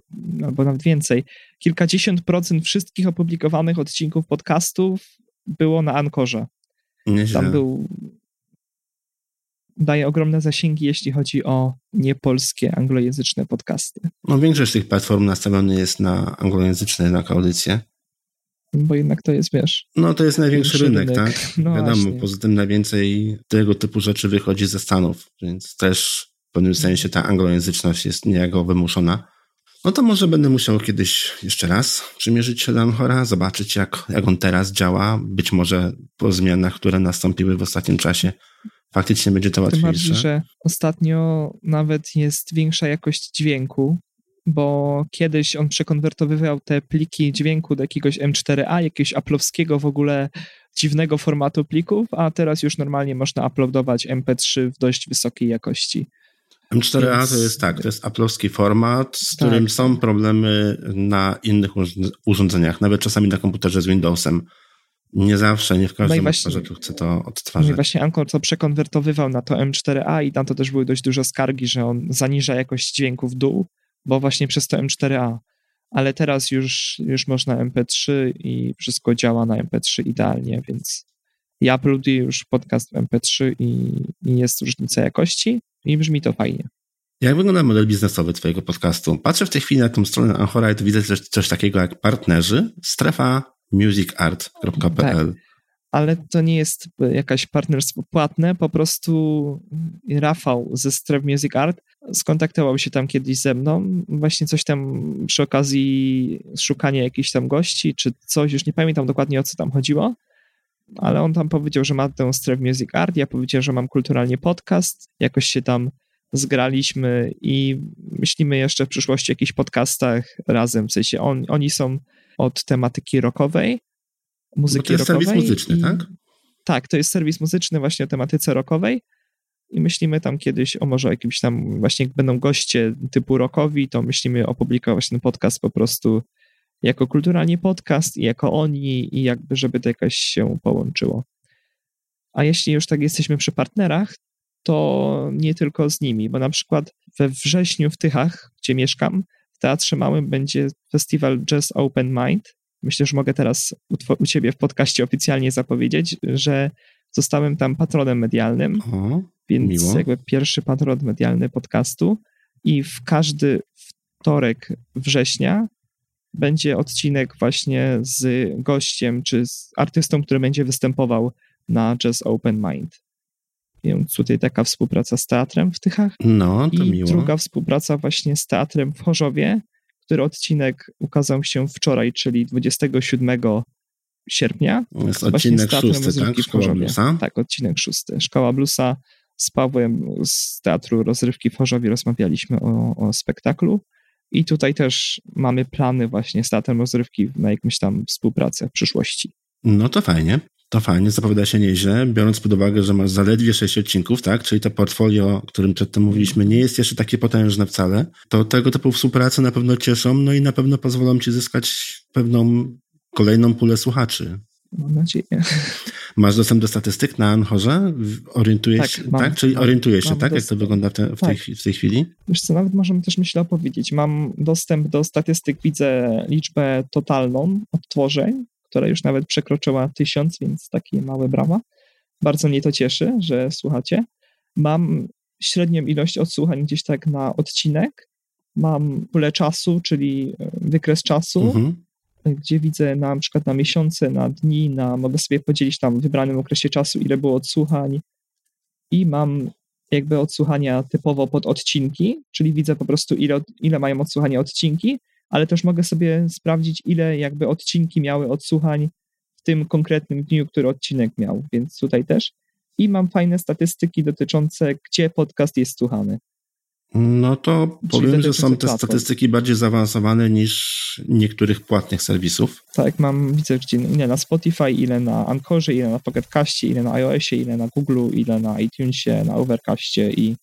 albo nawet więcej, kilkadziesiąt procent wszystkich opublikowanych odcinków podcastów było na Ankorze. Nieźle. Tam był daje ogromne zasięgi, jeśli chodzi o niepolskie, anglojęzyczne podcasty. No większość tych platform nastawione jest na anglojęzyczne na audycje. Bo jednak to jest, wiesz... No to jest największy rynek, rynek, tak? No Wiadomo, właśnie. poza tym najwięcej tego typu rzeczy wychodzi ze Stanów, więc też w pewnym sensie ta anglojęzyczność jest niejako wymuszona. No to może będę musiał kiedyś jeszcze raz przymierzyć się do Anchora, zobaczyć jak, jak on teraz działa. Być może po zmianach, które nastąpiły w ostatnim czasie, faktycznie będzie to łatwiejsze. Bardziej, że ostatnio nawet jest większa jakość dźwięku, bo kiedyś on przekonwertowywał te pliki dźwięku do jakiegoś M4A, jakiegoś aplowskiego w ogóle dziwnego formatu plików, a teraz już normalnie można uploadować MP3 w dość wysokiej jakości. M4A Więc... to jest tak, to jest aplowski format, z tak. którym są problemy na innych urządzeniach, nawet czasami na komputerze z Windowsem. Nie zawsze, nie w każdym no tu chcę to odtwarzać. No i właśnie Anchor to przekonwertowywał na to M4A i tam to też były dość duże skargi, że on zaniża jakość dźwięku w dół, bo właśnie przez to M4A. Ale teraz już, już można MP3 i wszystko działa na MP3 idealnie, więc ja uploaduję już podcast w MP3 i, i jest różnica jakości i brzmi to fajnie. Jak wygląda model biznesowy Twojego podcastu? Patrzę w tej chwili na tą stronę Anchora i tu widzę coś takiego jak partnerzy, strefa musicart.pl. Tak ale to nie jest jakaś partnerstwo płatne, po prostu Rafał ze Stref Music Art skontaktował się tam kiedyś ze mną, właśnie coś tam przy okazji szukania jakichś tam gości, czy coś, już nie pamiętam dokładnie o co tam chodziło, ale on tam powiedział, że ma tę Stref Music Art, ja powiedziałem, że mam kulturalnie podcast, jakoś się tam zgraliśmy i myślimy jeszcze w przyszłości o jakichś podcastach razem, w sensie on, oni są od tematyki rockowej, muzyki Bo to jest rockowej. serwis muzyczny, i, tak? Tak, to jest serwis muzyczny właśnie o tematyce rockowej i myślimy tam kiedyś o może jakimś tam, właśnie jak będą goście typu rockowi, to myślimy opublikować ten podcast po prostu jako kulturalnie podcast i jako oni i jakby, żeby to jakoś się połączyło. A jeśli już tak jesteśmy przy partnerach, to nie tylko z nimi, bo na przykład we wrześniu w Tychach, gdzie mieszkam, w Teatrze Małym będzie festiwal Jazz Open Mind. Myślę, że mogę teraz u, u ciebie w podcaście oficjalnie zapowiedzieć, że zostałem tam patronem medialnym, więc miło. jakby pierwszy patron medialny podcastu i w każdy wtorek września będzie odcinek właśnie z gościem czy z artystą, który będzie występował na Jazz Open Mind. Więc tutaj taka współpraca z teatrem w Tychach. No, to I miło. druga współpraca właśnie z teatrem w Chorzowie, który odcinek ukazał się wczoraj, czyli 27 sierpnia. Jest odcinek szósty, tak? Szkoła Chorzowie. Bluesa. Tak, odcinek szósty. Szkoła Bluesa z Pawłem z Teatru Rozrywki w Chorzowie rozmawialiśmy o, o spektaklu. I tutaj też mamy plany właśnie z Teatrem Rozrywki na jakąś tam współpracę w przyszłości. No to fajnie. To fajnie, zapowiada się nieźle, biorąc pod uwagę, że masz zaledwie 6 odcinków, tak? Czyli to portfolio, o którym przedtem mówiliśmy, nie jest jeszcze takie potężne wcale. To tego typu współprace na pewno cieszą, no i na pewno pozwolą ci zyskać pewną kolejną pulę słuchaczy. Mam nadzieję. Masz dostęp do statystyk na Anchorze? Orientujesz Tak, się, mam. tak? Czyli Mam- orientujesz się, tak? Jak to wygląda w, te, w, tej, Tak. chwi- w tej chwili? Wiesz co, nawet możemy też myślę opowiedzieć. Mam dostęp do statystyk, widzę liczbę totalną odtworzeń, która już nawet przekroczyła tysiąc, więc takie małe brawa. Bardzo mnie to cieszy, że słuchacie. Mam średnią ilość odsłuchań gdzieś tak na odcinek. Mam pulę czasu, czyli e, wykres czasu, Mhm. gdzie widzę na przykład na miesiące, na dni, na, mogę sobie podzielić tam w wybranym okresie czasu, ile było odsłuchań i mam jakby odsłuchania typowo pod odcinki, czyli widzę po prostu ile, ile mają odsłuchania odcinki, ale też mogę sobie sprawdzić, ile jakby odcinki miały odsłuchań w tym konkretnym dniu, który odcinek miał, więc tutaj też. I mam fajne statystyki dotyczące, gdzie podcast jest słuchany. No to powiem, że są te platform. statystyki bardziej zaawansowane niż niektórych płatnych serwisów. Tak, mam, widzę gdzie, ile na Spotify, ile na Anchorze, ile na Pocketcaście, ile na iOSie, ile na Google, ile na iTunesie, na Overcastie i,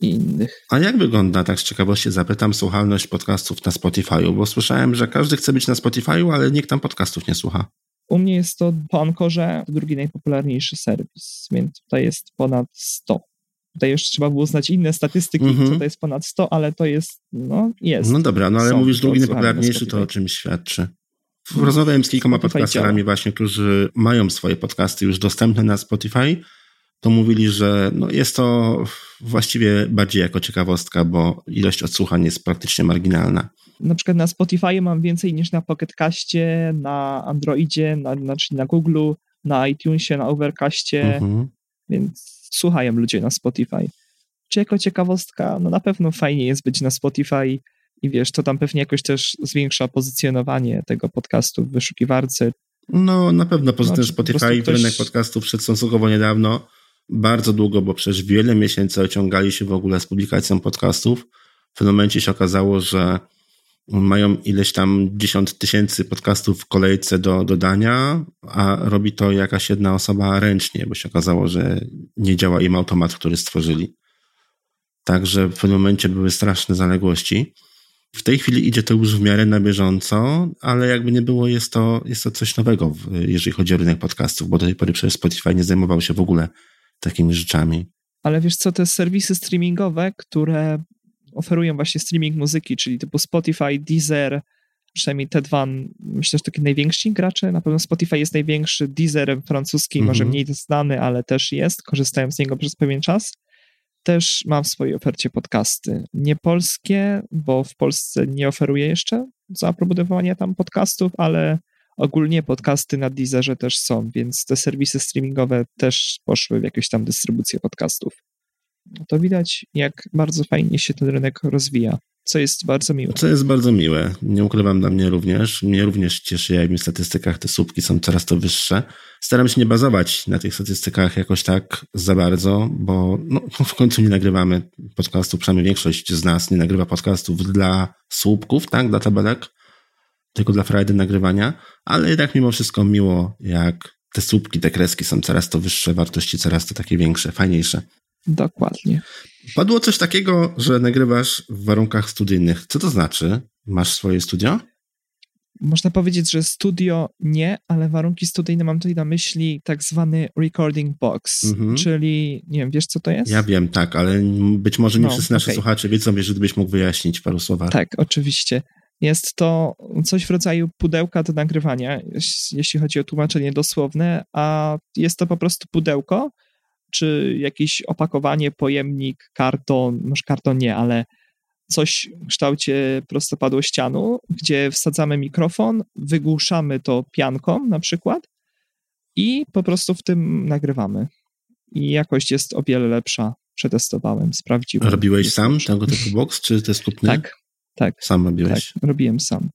i innych. A jak wygląda, tak z ciekawości zapytam, słuchalność podcastów na Spotify'u? Bo słyszałem, że każdy chce być na Spotify'u, ale nikt tam podcastów nie słucha. U mnie jest to po Anchorze drugi najpopularniejszy serwis, więc tutaj jest ponad 100. Tutaj już trzeba było znać inne statystyki, Mhm. co to jest ponad 100, ale to jest, no jest. No dobra, no ale Są mówisz drugi najpopularniejszy, to o czym świadczy? Rozmawiałem z kilkoma podcasterami właśnie, którzy mają swoje podcasty już dostępne na Spotify, to mówili, że no jest to właściwie bardziej jako ciekawostka, bo ilość odsłuchań jest praktycznie marginalna. Na przykład na Spotify mam więcej niż na Pocketcaście, na Androidzie, na, na, czyli na Google, na iTunesie, na Overcastie, Mhm. więc słuchają ludzie na Spotify. Czy jako ciekawostka, no na pewno fajnie jest być na Spotify i wiesz, to tam pewnie jakoś też zwiększa pozycjonowanie tego podcastu w wyszukiwarce. No na pewno poza No, tym po Spotify prostu w rynek ktoś- podcastów wszedł stosunkowo niedawno, bardzo długo, bo przez wiele miesięcy ociągali się w ogóle z publikacją podcastów. W pewnym momencie się okazało, że mają ileś tam dziesiąt tysięcy podcastów w kolejce do dodania, a robi to jakaś jedna osoba ręcznie, bo się okazało, że nie działa im automat, który stworzyli. Także w pewnym momencie były straszne zaległości. W tej chwili idzie to już w miarę na bieżąco, ale jakby nie było, jest to, jest to coś nowego, jeżeli chodzi o rynek podcastów, bo do tej pory przecież Spotify nie zajmował się w ogóle takimi rzeczami. Ale wiesz co, te serwisy streamingowe, które oferują właśnie streaming muzyki, czyli typu Spotify, Deezer, przynajmniej te dwa, myślę, że takie najwięksi gracze, na pewno Spotify jest największy, Deezer francuski, może Mhm. mniej znany, ale też jest, korzystałem z niego przez pewien czas. Też mam w swojej ofercie podcasty. Nie polskie, bo w Polsce nie oferuję jeszcze zaproponowania tam podcastów, ale ogólnie podcasty na Deezerze też są, więc te serwisy streamingowe też poszły w jakąś tam dystrybucję podcastów. To widać, jak bardzo fajnie się ten rynek rozwija, co jest bardzo miłe. Co jest bardzo miłe. Nie ukrywam dla mnie również. Mnie również cieszy, jak w statystykach te słupki są coraz to wyższe. Staram się nie bazować na tych statystykach jakoś tak za bardzo, bo no, w końcu nie nagrywamy podcastów, przynajmniej większość z nas nie nagrywa podcastów dla słupków, tak, dla tabelek, tylko dla frajdy nagrywania, ale jednak mimo wszystko miło, jak te słupki, te kreski są coraz to wyższe, wartości coraz to takie większe, fajniejsze. Dokładnie. Padło coś takiego, że nagrywasz w warunkach studyjnych. Co to znaczy? Masz swoje studio? Można powiedzieć, że studio nie, ale warunki studyjne mam tutaj na myśli tak zwany recording box, Mhm. czyli nie wiem, wiesz co to jest? Ja wiem, tak, ale być może nie No, wszyscy nasi okej. słuchacze wiedzą, wiesz, gdybyś mógł wyjaśnić w paru słowach. Tak, oczywiście. Jest to coś w rodzaju pudełka do nagrywania, jeś- jeśli chodzi o tłumaczenie dosłowne, a jest to po prostu pudełko, czy jakieś opakowanie, pojemnik, karton, może karton nie, ale coś w kształcie prostopadłościanu, gdzie wsadzamy mikrofon, wygłuszamy to pianką na przykład i po prostu w tym nagrywamy. I jakość jest o wiele lepsza. Przetestowałem, sprawdziłem. Robiłeś Jest sam tego typu box, czy te skupny? Tak, tak, Sam tak, robiłeś. robiłem sam.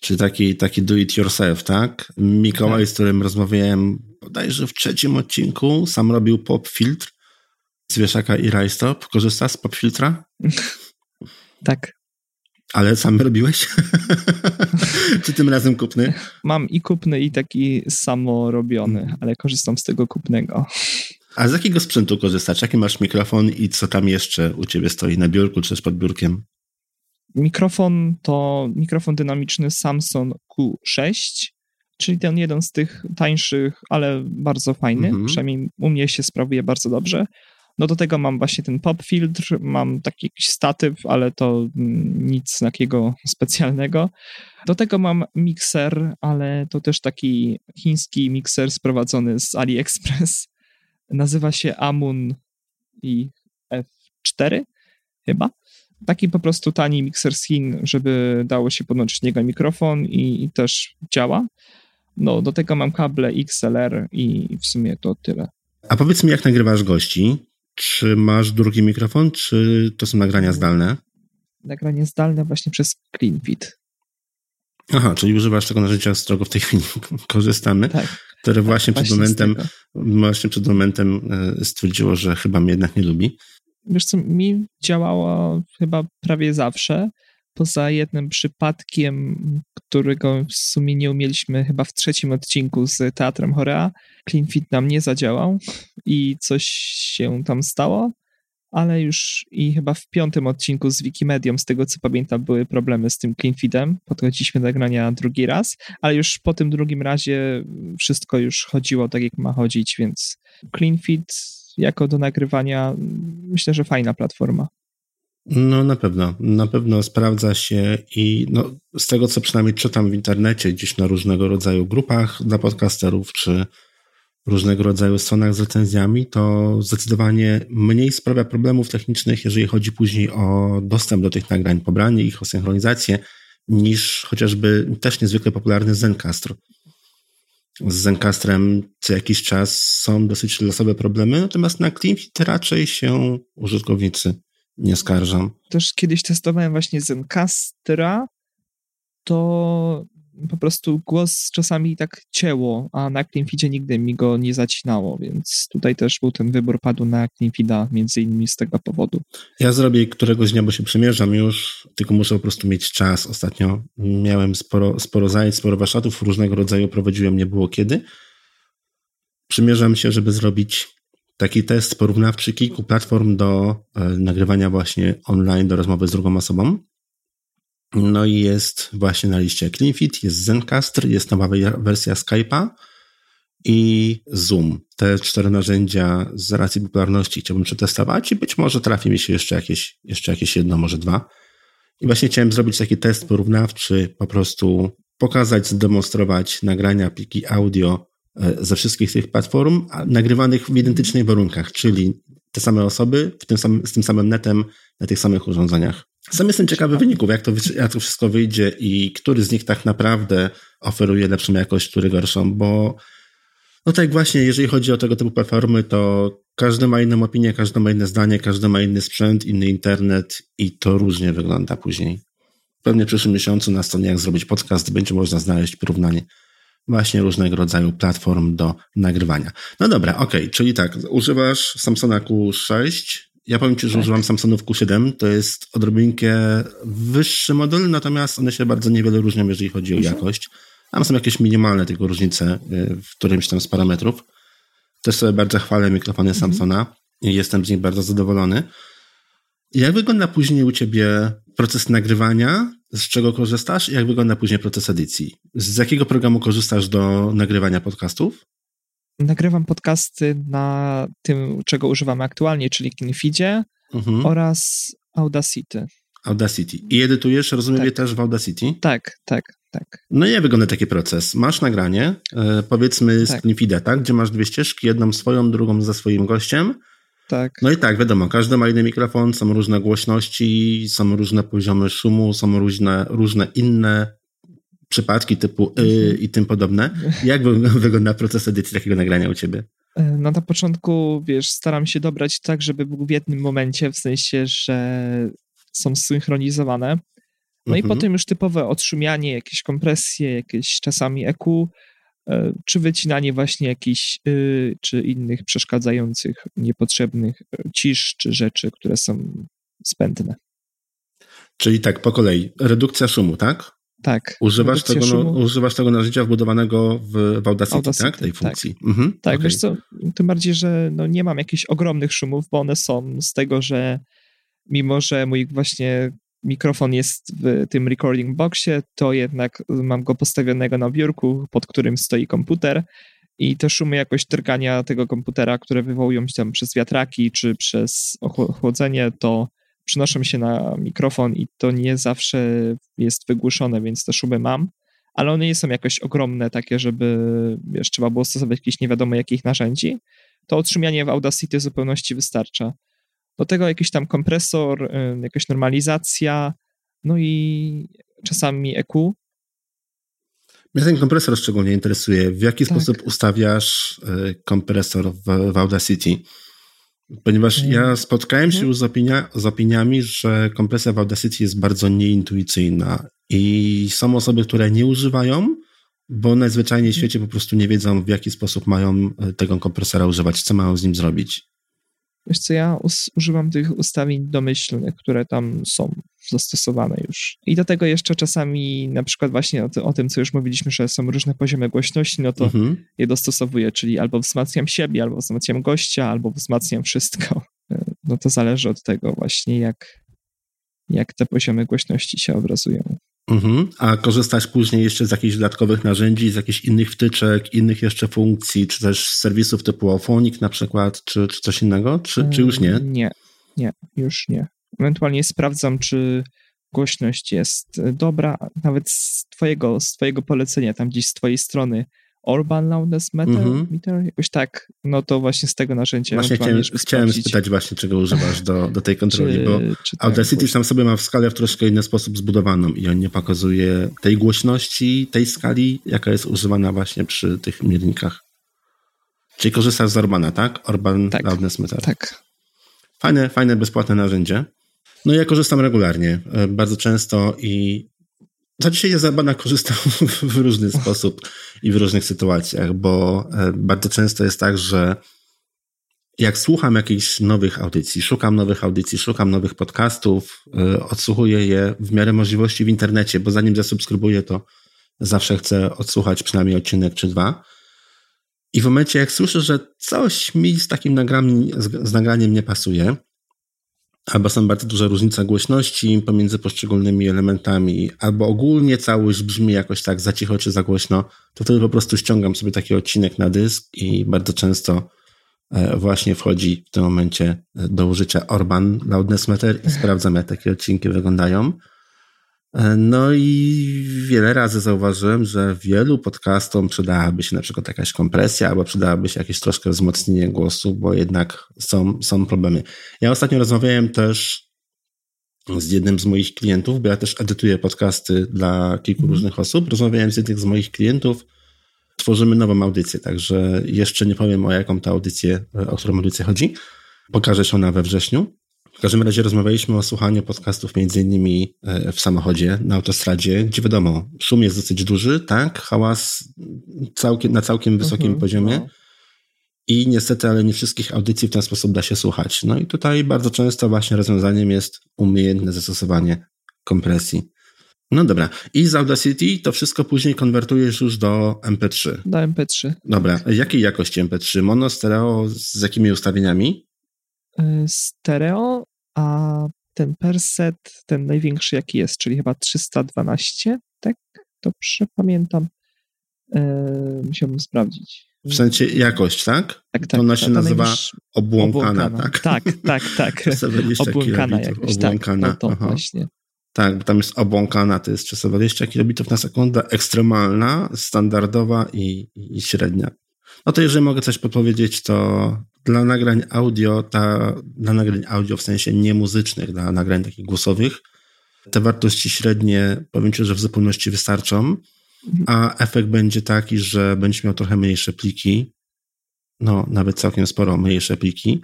Czy taki, taki do it yourself, tak? Mikołaj, Tak. z którym rozmawiałem bodajże w trzecim odcinku, sam robił pop filtr z wieszaka i rajstop. Korzysta z pop filtra? Tak. Ale sam robiłeś? czy tym razem kupny? Mam i kupny, i taki samorobiony, Mhm. ale korzystam z tego kupnego. A z jakiego sprzętu korzystasz? Jaki masz mikrofon i co tam jeszcze u ciebie stoi na biurku czy też pod biurkiem? Mikrofon to mikrofon dynamiczny Samsung Q6, czyli ten jeden z tych tańszych, ale bardzo fajny. Mhm. Przynajmniej u mnie się sprawuje bardzo dobrze. No do tego mam właśnie ten pop filtr, mam taki jakiś statyw, ale to mm, nic takiego specjalnego. Do tego mam mikser, ale to też taki chiński mikser sprowadzony z AliExpress. Nazywa się Amun i F4 chyba. Taki po prostu tani mikser z Chin, żeby dało się podłączyć niego mikrofon i, i też działa. No, do tego mam kable XLR i w sumie to tyle. A powiedz mi, jak nagrywasz gości? Czy masz drugi mikrofon, czy to są nagrania zdalne? Nagranie zdalne właśnie przez CleanFit. Aha, czyli używasz tego narzędzia, z którego w tej chwili korzystamy, Tak. które właśnie przed właśnie momentem, właśnie przed momentem e, stwierdziło, że chyba mnie jednak nie lubi. Wiesz co, mi działało chyba prawie zawsze, poza jednym przypadkiem, którego w sumie nie umieliśmy chyba w trzecim odcinku z Teatrem Chorea. CleanFit nam nie zadziałał i coś się tam stało, ale już i chyba w piątym odcinku z Wikimedią, z tego co pamiętam, były problemy z tym CleanFitem. Podchodziliśmy do nagrania drugi raz, ale już po tym drugim razie wszystko już chodziło tak, jak ma chodzić, więc CleanFit jako do nagrywania myślę, że fajna platforma. No na pewno, na pewno sprawdza się i no, z tego, co przynajmniej czytam w internecie, gdzieś na różnego rodzaju grupach dla podcasterów, czy różnego rodzaju stronach z recenzjami, to zdecydowanie mniej sprawia problemów technicznych, jeżeli chodzi później o dostęp do tych nagrań, pobranie ich, o synchronizację, niż chociażby też niezwykle popularny Zencastr. Z Zencastrem co jakiś czas są dosyć losowe problemy, natomiast na Cleanfit raczej się użytkownicy nie skarżą. Też kiedyś testowałem właśnie Zencastra, to po prostu głos czasami tak cięło, a na Cleanfeedzie nigdy mi go nie zacinało, więc tutaj też był ten wybór padł na Cleanfeeda między innymi z tego powodu. Ja zrobię któregoś dnia, bo się przemierzam już, tylko muszę po prostu mieć czas. Ostatnio miałem sporo, sporo zajęć, sporo warsztatów różnego rodzaju prowadziłem, nie było kiedy. Przymierzam się, żeby zrobić taki test porównawczy kilku platform do e, nagrywania właśnie online, do rozmowy z drugą osobą. No i jest właśnie na liście CleanFit, jest Zencaster, jest nowa wersja Skype'a i Zoom. Te cztery narzędzia z racji popularności chciałbym przetestować i być może trafi mi się jeszcze jakieś, jeszcze jakieś jedno, może dwa. I właśnie chciałem zrobić taki test porównawczy, po prostu pokazać, zdemonstrować nagrania, pliki audio e, ze wszystkich tych platform, nagrywanych w identycznych warunkach, czyli te same osoby w tym samym, z tym samym netem na tych samych urządzeniach. Sam jestem ciekawy wyników, jak to, jak to wszystko wyjdzie i który z nich tak naprawdę oferuje lepszą jakość, który gorszą, bo no tak właśnie, jeżeli chodzi o tego typu platformy, to każdy ma inną opinię, każdy ma inne zdanie, każdy ma inny sprzęt, inny internet i to różnie wygląda później. Pewnie w przyszłym miesiącu na stronie Jak Zrobić Podcast będzie można znaleźć porównanie właśnie różnego rodzaju platform do nagrywania. No dobra, okej, okay, czyli tak, używasz Samsunga Q6, ja powiem Ci, że tak. używam Samsungów Q7. To jest odrobinkę wyższy model, natomiast one się bardzo niewiele różnią, jeżeli chodzi o mhm. jakość. Tam są jakieś minimalne tylko różnice y, w którymś tam z parametrów. Też sobie bardzo chwalę mikrofony mhm. Samsunga i jestem z nich bardzo zadowolony. Jak wygląda później u Ciebie proces nagrywania? Z czego korzystasz? I jak wygląda później proces edycji? Z jakiego programu korzystasz do nagrywania podcastów? Nagrywam podcasty na tym, czego używamy aktualnie, czyli Kinfeedzie mhm. oraz Audacity. Audacity. I edytujesz, rozumiem, tak. też w Audacity? Tak, tak, tak. No i jak wygląda taki proces? Masz nagranie, e, powiedzmy z tak. Kinfeeda, tak? Gdzie masz dwie ścieżki, jedną swoją, drugą ze swoim gościem. Tak. No i tak, wiadomo, każdy ma inny mikrofon, są różne głośności, są różne poziomy szumu, są różne, różne inne przypadki typu y i tym podobne. Jak wygląda proces edycji takiego nagrania u ciebie? E, no na początku, wiesz, staram się dobrać tak, żeby był w jednym momencie, w sensie, że są zsynchronizowane. No mhm. i potem już typowe odszumianie, jakieś kompresje, jakieś czasami EQ, e, czy wycinanie właśnie jakichś, y, czy innych przeszkadzających, niepotrzebnych e, cisz, czy rzeczy, które są zbędne. Czyli tak, po kolei. Redukcja szumu, tak? Tak. Używasz tego, no, używasz tego narzędzia wbudowanego w, w Audacity, Audacity, tak? Tej tak. funkcji. Tak, mhm, tak okay. wiesz co, tym bardziej, że no nie mam jakichś ogromnych szumów, bo one są z tego, że mimo, że mój właśnie mikrofon jest w tym recording boxie, to jednak mam go postawionego na biurku, pod którym stoi komputer i te szumy jakoś drgania tego komputera, które wywołują się tam przez wiatraki czy przez ochłodzenie, to przynoszą się na mikrofon i to nie zawsze jest wygłuszone, więc te szumy mam, ale one nie są jakoś ogromne, takie, żeby wiesz, trzeba było stosować jakieś nie wiadomo jakich narzędzi. To odszumianie w Audacity w zupełności wystarcza. Do tego jakiś tam kompresor, jakaś normalizacja, no i czasami EQ. Mnie ten kompresor szczególnie interesuje. W jaki tak. sposób ustawiasz kompresor w, w Audacity? Ponieważ ja mm. spotkałem się mhm. już z, opinia, z opiniami, że kompresja w Audacity jest bardzo nieintuicyjna i są osoby, które nie używają, bo najzwyczajniej w świecie po prostu nie wiedzą, w jaki sposób mają e, tego kompresora używać, co mają z nim zrobić. Wiesz co, ja używam tych ustawień domyślnych, które tam są zastosowane już. I do tego jeszcze czasami na przykład właśnie o, ty- o tym, co już mówiliśmy, że są różne poziomy głośności, no to Mhm. je dostosowuję, czyli albo wzmacniam siebie, albo wzmacniam gościa, albo wzmacniam wszystko. E, No to zależy od tego właśnie, jak, jak te poziomy głośności się obrazują. Mhm. A korzystasz później jeszcze z jakichś dodatkowych narzędzi, z jakichś innych wtyczek, innych jeszcze funkcji, czy też z serwisów typu Auphonic na przykład, czy, czy coś innego? Czy, czy już nie? Nie, nie, już nie. Ewentualnie sprawdzam, czy głośność jest e, dobra, nawet z twojego, z twojego polecenia, tam gdzieś z twojej strony Urban Loudness Meter, Mhm. meter, jakoś tak, no to właśnie z tego narzędzia Właśnie chciałem, chciałem spytać właśnie, czego używasz do, do tej kontroli, czy, bo czy tak Audacity głośno- sam sobie ma w skalę w troszkę inny sposób zbudowaną i on nie pokazuje tej głośności, tej skali, jaka jest używana właśnie przy tych miernikach. Czyli korzystasz z Orbana, tak? Orban Tak. Loudness Meter. Tak, Fajne, fajne, bezpłatne narzędzie. No ja korzystam regularnie, e, bardzo często i za dzisiaj ja z Orbana korzystam w różny sposób i w różnych sytuacjach, bo e, bardzo często jest tak, że jak słucham jakichś nowych audycji, szukam nowych audycji, szukam nowych podcastów, e, odsłuchuję je w miarę możliwości w internecie, bo zanim zasubskrybuję, to zawsze chcę odsłuchać przynajmniej odcinek czy dwa. I w momencie, jak słyszę, że coś mi z takim nagraniem, z, z nagraniem nie pasuje, albo są bardzo duże różnice głośności pomiędzy poszczególnymi elementami, albo ogólnie całość brzmi jakoś tak za cicho czy za głośno, to wtedy po prostu ściągam sobie taki odcinek na dysk i bardzo często e, właśnie wchodzi w tym momencie e, do użycia Orban Loudness Meter i sprawdzam, jak takie odcinki wyglądają. E, No i wiele razy zauważyłem, że wielu podcastom przydałaby się na przykład jakaś kompresja, albo przydałaby się jakieś troszkę wzmocnienie głosu, bo jednak są, są problemy. Ja ostatnio rozmawiałem też z jednym z moich klientów, bo ja też edytuję podcasty dla kilku różnych osób. Rozmawiałem z jednym z moich klientów, tworzymy nową audycję, także jeszcze nie powiem o jaką to audycję, o którą audycję chodzi. Pokaże się ona we wrześniu. W każdym razie rozmawialiśmy o słuchaniu podcastów między innymi e, w samochodzie, na autostradzie, gdzie wiadomo, szum jest dosyć duży, tak, hałas całkiem, na całkiem wysokim Mhm, poziomie no. i niestety, ale nie wszystkich audycji w ten sposób da się słuchać. No i tutaj bardzo często właśnie rozwiązaniem jest umiejętne zastosowanie kompresji. No dobra, i z Audacity to wszystko później konwertujesz już do MP3. do MP3. Dobra, jakiej jakości MP3? Mono, stereo, z jakimi ustawieniami? Y, Stereo, a ten perset, ten największy jaki jest, czyli chyba 312, tak? Dobrze pamiętam. E, musiałbym sprawdzić. W sensie jakość, tak? Tak, tak. ona się ta- nazywa najwyższa- Obłąkana, tak? Tak, tak, tak. 320 Obłąkana kilobitów, jakoś, tak. obłąkana, No to właśnie. Tak, bo tam jest obłąkana, to jest 320 kilobitów na sekundę, ekstremalna, standardowa i, i średnia. No to jeżeli mogę coś podpowiedzieć, to dla nagrań audio, ta, dla nagrań audio w sensie niemuzycznych, dla nagrań takich głosowych, te wartości średnie, powiem Ci, że w zupełności wystarczą, a efekt będzie taki, że będziesz miał trochę mniejsze pliki, no nawet całkiem sporo mniejsze pliki,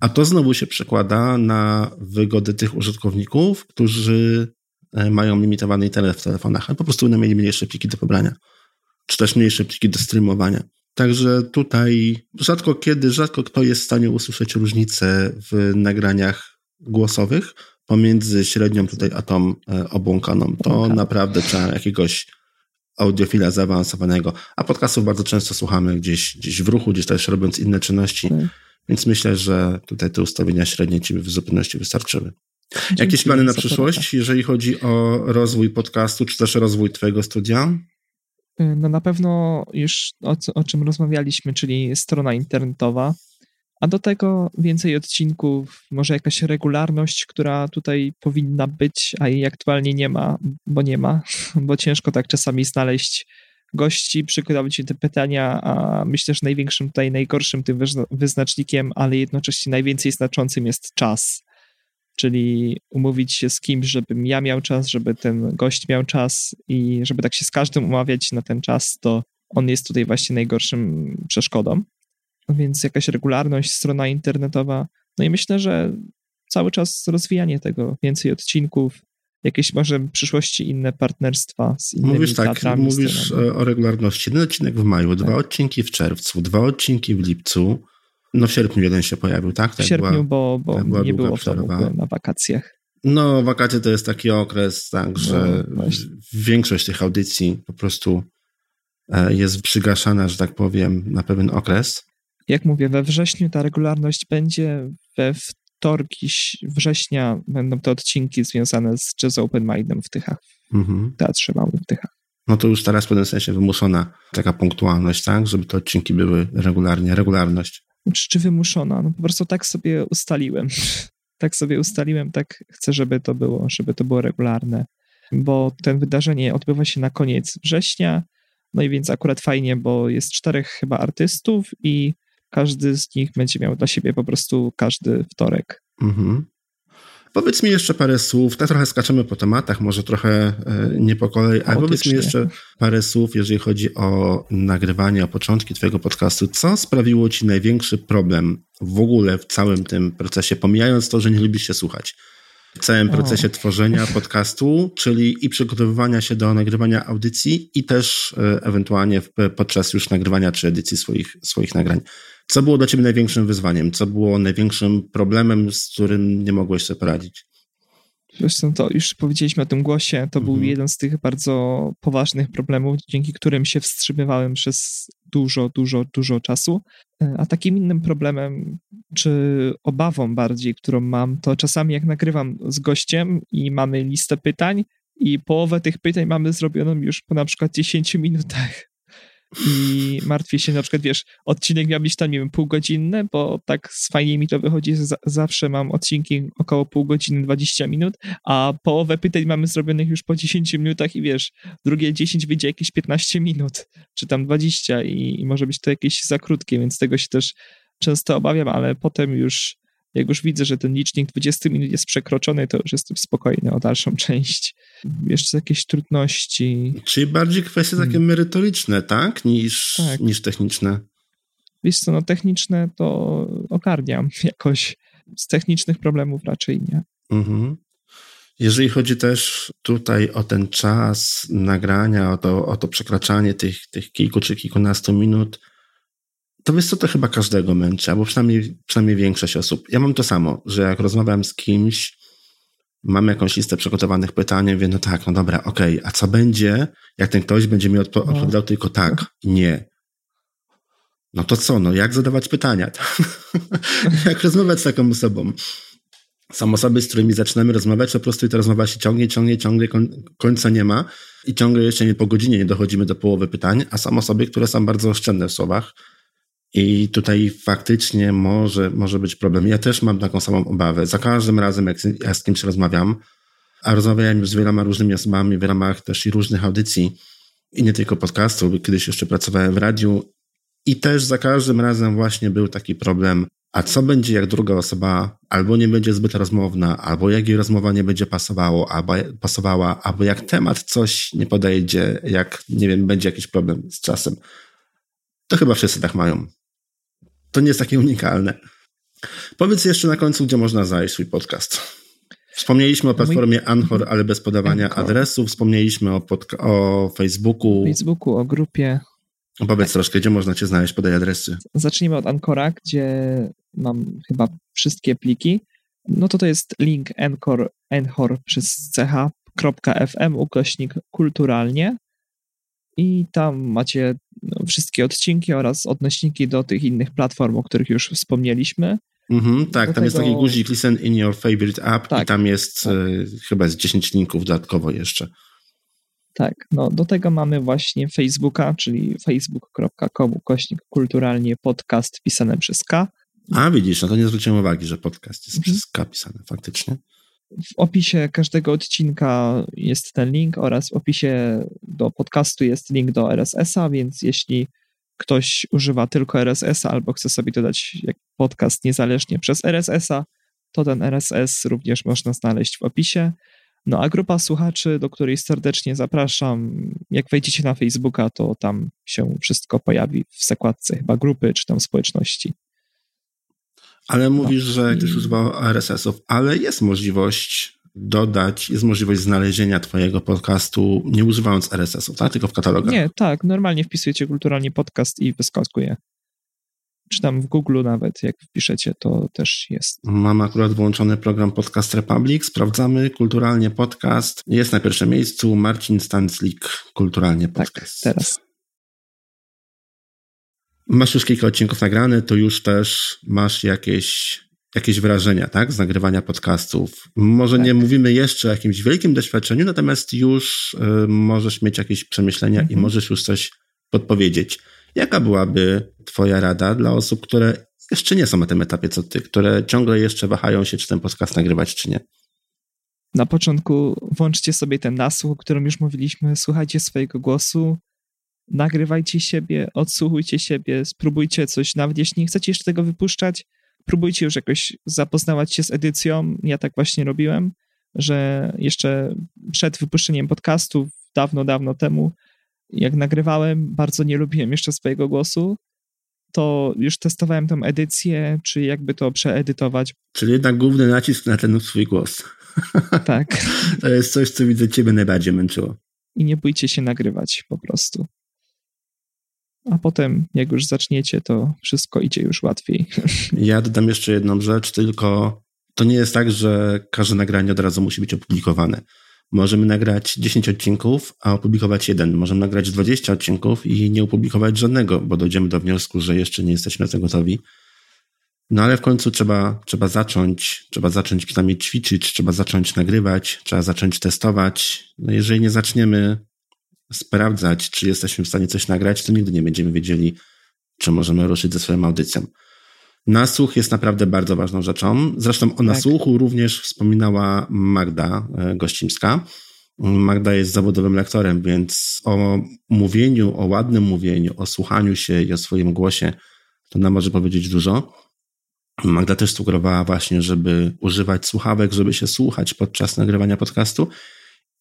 a to znowu się przekłada na wygodę tych użytkowników, którzy e, mają limitowany internet w telefonach, a po prostu będą mieli mniejsze pliki do pobrania, czy też mniejsze pliki do streamowania. Także tutaj rzadko kiedy, rzadko kto jest w stanie usłyszeć różnicę w nagraniach głosowych pomiędzy średnią tutaj a tą e, obłąkaną. To naprawdę trzeba jakiegoś audiofila zaawansowanego. A podcastów bardzo często słuchamy gdzieś, gdzieś w ruchu, gdzieś też robiąc inne czynności. Tak. Więc myślę, że tutaj te ustawienia średnie ci w zupełności wystarczyły. Jakieś Dzięki plany na przyszłość, jeżeli chodzi o rozwój podcastu, czy też rozwój twojego studia? No na pewno już o, o czym rozmawialiśmy, czyli strona internetowa, a do tego więcej odcinków, może jakaś regularność, która tutaj powinna być, a jej aktualnie nie ma, bo nie ma, bo ciężko tak czasami znaleźć gości, przygotować im te pytania, a myślę, że największym tutaj, najgorszym tym wyzna- wyznacznikiem, ale jednocześnie najwięcej znaczącym jest czas. Czyli umówić się z kimś, żebym ja miał czas, żeby ten gość miał czas i żeby tak się z każdym umawiać na ten czas, to on jest tutaj właśnie najgorszym przeszkodą. Więc jakaś regularność, strona internetowa. No i myślę, że cały czas rozwijanie tego, więcej odcinków, jakieś może w przyszłości inne partnerstwa z innymi Mówisz tak, mówisz scenami. e, o regularności. Jeden odcinek w maju, dwa Tak. odcinki w czerwcu, dwa odcinki w lipcu. No w sierpniu jeden się pojawił, tak? tak w sierpniu, była, bo, bo tak nie było przerwa. na wakacjach. No, wakacje to jest taki okres, tak, że No, większość tych audycji po prostu e, jest przygaszana, że tak powiem, na pewien okres. Jak mówię, we wrześniu ta regularność będzie, we wtorki września będą te odcinki związane z Jazz Open Mindem w Tychach, Mhm. w Teatrze Małym w Tychach. No to już teraz w pewnym sensie wymuszona taka punktualność, tak, żeby te odcinki były regularnie, regularność. Czy, wymuszona? No po prostu tak sobie ustaliłem. tak sobie ustaliłem, tak chcę, żeby to było, żeby to było regularne, bo ten wydarzenie odbywa się na koniec września, no i więc akurat fajnie, bo jest czterech chyba artystów i każdy z nich będzie miał dla siebie po prostu każdy wtorek. Mhm. Powiedz mi jeszcze parę słów, tak trochę skaczemy po tematach, może trochę e, nie po kolei, ale powiedz mi jeszcze parę słów, jeżeli chodzi o nagrywanie, o początki twojego podcastu. Co sprawiło ci największy problem w ogóle w całym tym procesie, pomijając to, że nie lubisz się słuchać? W całym O. procesie tworzenia podcastu, czyli i przygotowywania się do nagrywania audycji i też e, ewentualnie podczas już nagrywania czy edycji swoich, swoich nagrań. Co było dla ciebie największym wyzwaniem? Co było największym problemem, z którym nie mogłeś sobie poradzić? Zresztą to już powiedzieliśmy o tym głosie, to był Mhm. jeden z tych bardzo poważnych problemów, dzięki którym się wstrzymywałem przez dużo, dużo, dużo czasu. E, A takim innym problemem, czy obawą bardziej, którą mam, to czasami jak nagrywam z gościem i mamy listę pytań i połowę tych pytań mamy zrobioną już po na przykład 10 minutach. I martwię się, na przykład, wiesz, odcinek miał być tam, nie wiem, półgodzinny, bo tak fajnie mi to wychodzi, że za, zawsze mam odcinki około pół godziny, 20 minut, a połowę pytań mamy zrobionych już po 10 minutach i wiesz, drugie 10 wyjdzie jakieś 15 minut, czy tam 20 i, i może być to jakieś za krótkie, więc tego się też często obawiam, ale potem już, jak już widzę, że ten licznik 20 minut jest przekroczony, to już jestem spokojny o dalszą część. Jeszcze jakieś trudności. Czyli bardziej kwestie takie Hmm. merytoryczne, tak? Niż, Tak. niż techniczne. Wiesz co, no techniczne to ogarniam jakoś. Z technicznych problemów raczej nie. Mhm. Jeżeli chodzi też tutaj o ten czas nagrania, o to, o to przekraczanie tych, tych kilku czy kilkunastu minut, to wiesz co, to chyba każdego męczy, albo przynajmniej, przynajmniej większość osób. Ja mam to samo, że jak rozmawiam z kimś, mam jakąś listę przygotowanych pytań, mówię, no tak, no dobra, okej, a co będzie, jak ten ktoś będzie mi odpo- No. odpowiadał tylko tak, nie. No to co, no jak zadawać pytania? jak rozmawiać z taką osobą? Są osoby, z którymi zaczynamy rozmawiać, po prostu i ta rozmowa się ciągnie, ciągnie, ciągnie, koń- końca nie ma i ciągle jeszcze nie po godzinie nie dochodzimy do połowy pytań, a są osoby, które są bardzo oszczędne w słowach i tutaj faktycznie może, może być problem. Ja też mam taką samą obawę. Za każdym razem, jak ja z kimś rozmawiam, a rozmawiałem już z wieloma różnymi osobami w ramach też i różnych audycji i nie tylko podcastu, bo kiedyś jeszcze pracowałem w radiu i też za każdym razem właśnie był taki problem, a co będzie, jak druga osoba albo nie będzie zbyt rozmowna, albo jak jej rozmowa nie będzie pasowało, albo pasowała, albo jak temat coś nie podejdzie, jak, nie wiem, będzie jakiś problem z czasem. To chyba wszyscy tak mają. To nie jest takie unikalne. Powiedz jeszcze na końcu, gdzie można znaleźć swój podcast. Wspomnieliśmy o platformie Anchor, ale bez podawania Anchor. adresu. Wspomnieliśmy o, o Facebooku. Facebooku, o grupie. Powiedz troszkę, gdzie można cię znaleźć, podaj adresy. Zacznijmy od Ancora, gdzie mam chyba wszystkie pliki. No to to jest link Anchor, Anchor przez ch.fm ukośnik kulturalnie i tam macie no, wszystkie odcinki oraz odnośniki do tych innych platform, o których już wspomnieliśmy. Mhm, tak, Do tam jest tego- taki guzik Listen in your favorite app i Tak. tam jest Tak. e, chyba z 10 linków dodatkowo jeszcze. Tak, no do tego mamy właśnie Facebooka, czyli facebook.com ukośnik kulturalnie podcast pisane przez K. A widzisz, no to nie zwróciłem uwagi, że podcast jest Mhm. przez K pisany faktycznie. W opisie każdego odcinka jest ten link oraz w opisie do podcastu jest link do RSS-a, więc jeśli ktoś używa tylko RSS-a albo chce sobie dodać podcast niezależnie przez RSS-a, to ten RSS również można znaleźć w opisie. No a grupa słuchaczy, do której serdecznie zapraszam, jak wejdziecie na Facebooka, to tam się wszystko pojawi w zakładce chyba grupy czy tam społeczności. Ale mówisz, że ktoś używał RSS-ów, ale jest możliwość dodać, jest możliwość znalezienia twojego podcastu nie używając RSS-ów, tak? Tylko w katalogach. Nie, tak, normalnie wpisujecie kulturalnie podcast i wyskakuje. czy tam w Google nawet, jak wpiszecie, to też jest. Mam akurat włączony program Podcast Republic. Sprawdzamy kulturalnie podcast. Jest na pierwszym miejscu Marcin Stanclik, kulturalnie Tak, podcast. teraz. Masz już kilka odcinków nagrane, to już też masz jakieś, jakieś wrażenia, tak? Z nagrywania podcastów. Może Tak. nie mówimy jeszcze o jakimś wielkim doświadczeniu, natomiast już y, możesz mieć jakieś przemyślenia i Mhm. możesz już coś podpowiedzieć. Jaka byłaby Twoja rada dla osób, które jeszcze nie są na tym etapie co Ty, które ciągle jeszcze wahają się, czy ten podcast nagrywać, czy nie? Na początku włączcie sobie ten nasłuch, o którym już mówiliśmy, słuchajcie swojego głosu, nagrywajcie siebie, odsłuchujcie siebie, spróbujcie coś, nawet jeśli nie chcecie jeszcze tego wypuszczać, próbujcie już jakoś zapoznawać się z edycją. Ja tak właśnie robiłem, że jeszcze przed wypuszczeniem podcastów, dawno, dawno temu, jak nagrywałem, bardzo nie lubiłem jeszcze swojego głosu, to już testowałem tą edycję, czy jakby to przeedytować. Czyli jednak główny nacisk na ten swój głos. Tak. To jest coś, co widzę Ciebie najbardziej męczyło. I nie bójcie się nagrywać po prostu. A potem, jak już zaczniecie, to wszystko idzie już łatwiej. Ja dodam jeszcze jedną rzecz, tylko to nie jest tak, że każde nagranie od razu musi być opublikowane. Możemy nagrać 10 odcinków, a opublikować jeden. Możemy nagrać 20 odcinków i nie opublikować żadnego, bo dojdziemy do wniosku, że jeszcze nie jesteśmy na to gotowi. No ale w końcu trzeba, trzeba zacząć, trzeba zacząć przynajmniej ćwiczyć, trzeba zacząć nagrywać, trzeba zacząć testować. No jeżeli nie zaczniemy sprawdzać, czy jesteśmy w stanie coś nagrać, to nigdy nie będziemy wiedzieli, czy możemy ruszyć ze swoją audycją. Nasłuch jest naprawdę bardzo ważną rzeczą. Zresztą o nasłuchu również wspominała Magda e, Gościmska. Magda jest zawodowym lektorem, więc o mówieniu, o ładnym mówieniu, o słuchaniu się i o swoim głosie to nam może powiedzieć dużo. Magda też sugerowała właśnie, żeby używać słuchawek, żeby się słuchać podczas nagrywania podcastu.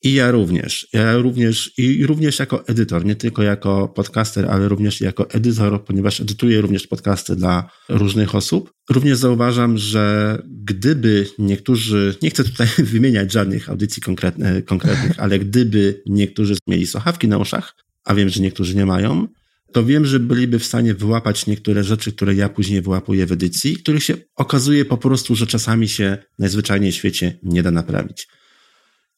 I ja również. Ja również i również jako edytor, nie tylko jako podcaster, ale również jako edytor, ponieważ edytuję również podcasty dla różnych osób. Również zauważam, że gdyby niektórzy, nie chcę tutaj wymieniać żadnych audycji konkretne, konkretnych, ale gdyby niektórzy mieli słuchawki na uszach, a wiem, że niektórzy nie mają, to wiem, że byliby w stanie wyłapać niektóre rzeczy, które ja później wyłapuję w edycji, których się okazuje po prostu, że czasami się najzwyczajniej w świecie nie da naprawić.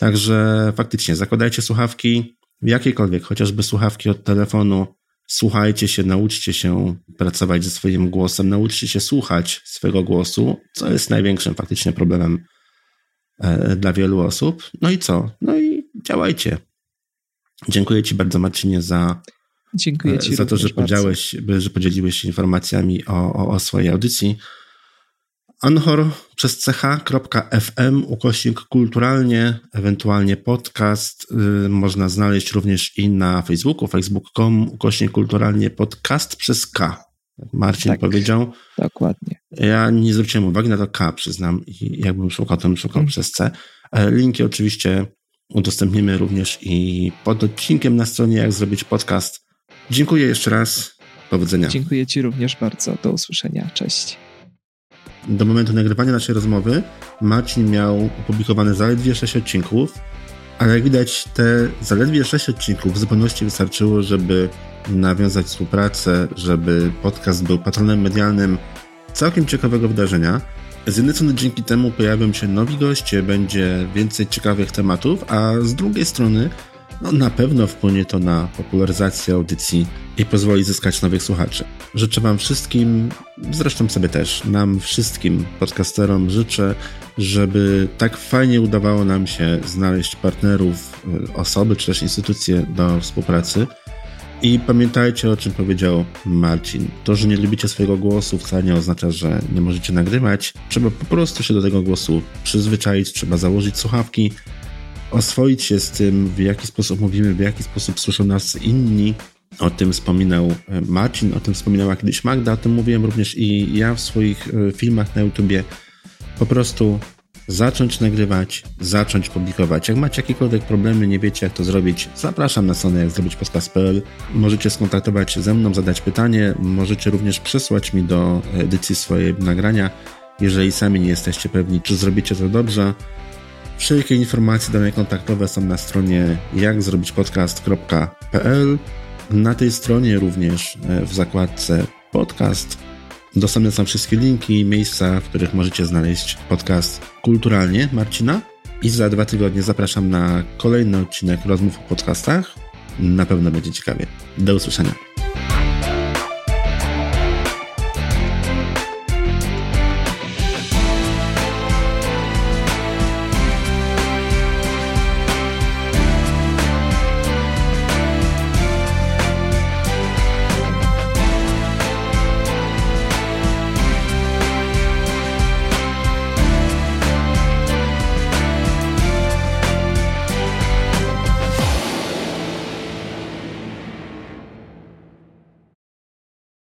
Także faktycznie zakładajcie słuchawki, jakiekolwiek, chociażby słuchawki od telefonu. Słuchajcie się, nauczcie się pracować ze swoim głosem, nauczcie się słuchać swojego głosu, co jest największym faktycznie problemem e, dla wielu osób. No i co? No i działajcie. Dziękuję Ci bardzo, Marcinie, za, E, za to, że, podziałeś, że podzieliłeś się informacjami o, o, o swojej audycji. Anchor przez ch.fm ukośnik kulturalnie, ewentualnie podcast. y, można znaleźć również i na Facebooku, facebook.com ukośnik kulturalnie podcast przez K. Jak Marcin Tak. powiedział. Dokładnie. Ja nie zwróciłem uwagi na to K, przyznam, i jakbym szukał, to bym szukał Mm. przez C. E, Linki oczywiście udostępnimy również i pod odcinkiem na stronie Jak zrobić podcast. Dziękuję jeszcze raz. Powodzenia. Dziękuję Ci również bardzo. Do usłyszenia. Cześć. Do momentu nagrywania naszej rozmowy Marcin miał opublikowane zaledwie 6 odcinków, ale jak widać, te zaledwie 6 odcinków w zupełności wystarczyło, żeby nawiązać współpracę, żeby podcast był patronem medialnym całkiem ciekawego wydarzenia. Z jednej strony dzięki temu pojawią się nowi goście, będzie więcej ciekawych tematów, a z drugiej strony no, na pewno wpłynie to na popularyzację audycji i pozwoli zyskać nowych słuchaczy. Życzę Wam wszystkim, zresztą sobie też, nam wszystkim podcasterom życzę, żeby tak fajnie udawało nam się znaleźć partnerów, y, osoby czy też instytucje do współpracy. I pamiętajcie o czym powiedział Marcin. To, że nie lubicie swojego głosu wcale nie oznacza, że nie możecie nagrywać. Trzeba po prostu się do tego głosu przyzwyczaić, trzeba założyć słuchawki, oswoić się z tym, w jaki sposób mówimy, w jaki sposób słyszą nas inni. O tym wspominał e, Marcin, o tym wspominała kiedyś Magda, o tym mówiłem również i ja w swoich e, filmach na YouTubie. Po prostu zacząć nagrywać, zacząć publikować. Jak macie jakiekolwiek problemy, nie wiecie jak to zrobić, zapraszam na stronę jak zrobić podcast.pl. Możecie skontaktować się ze mną, zadać pytanie, możecie również przesłać mi do edycji swojego nagrania, jeżeli sami nie jesteście pewni, czy zrobicie to dobrze. Wszelkie informacje, dane kontaktowe są na stronie jakzrobićpodcast.pl. Na tej stronie również e, w zakładce podcast Dostępne są wszystkie linki i miejsca, w których możecie znaleźć podcast kulturalnie Marcina. I za dwa tygodnie zapraszam na kolejny odcinek rozmów o podcastach. Na pewno będzie ciekawie. Do usłyszenia.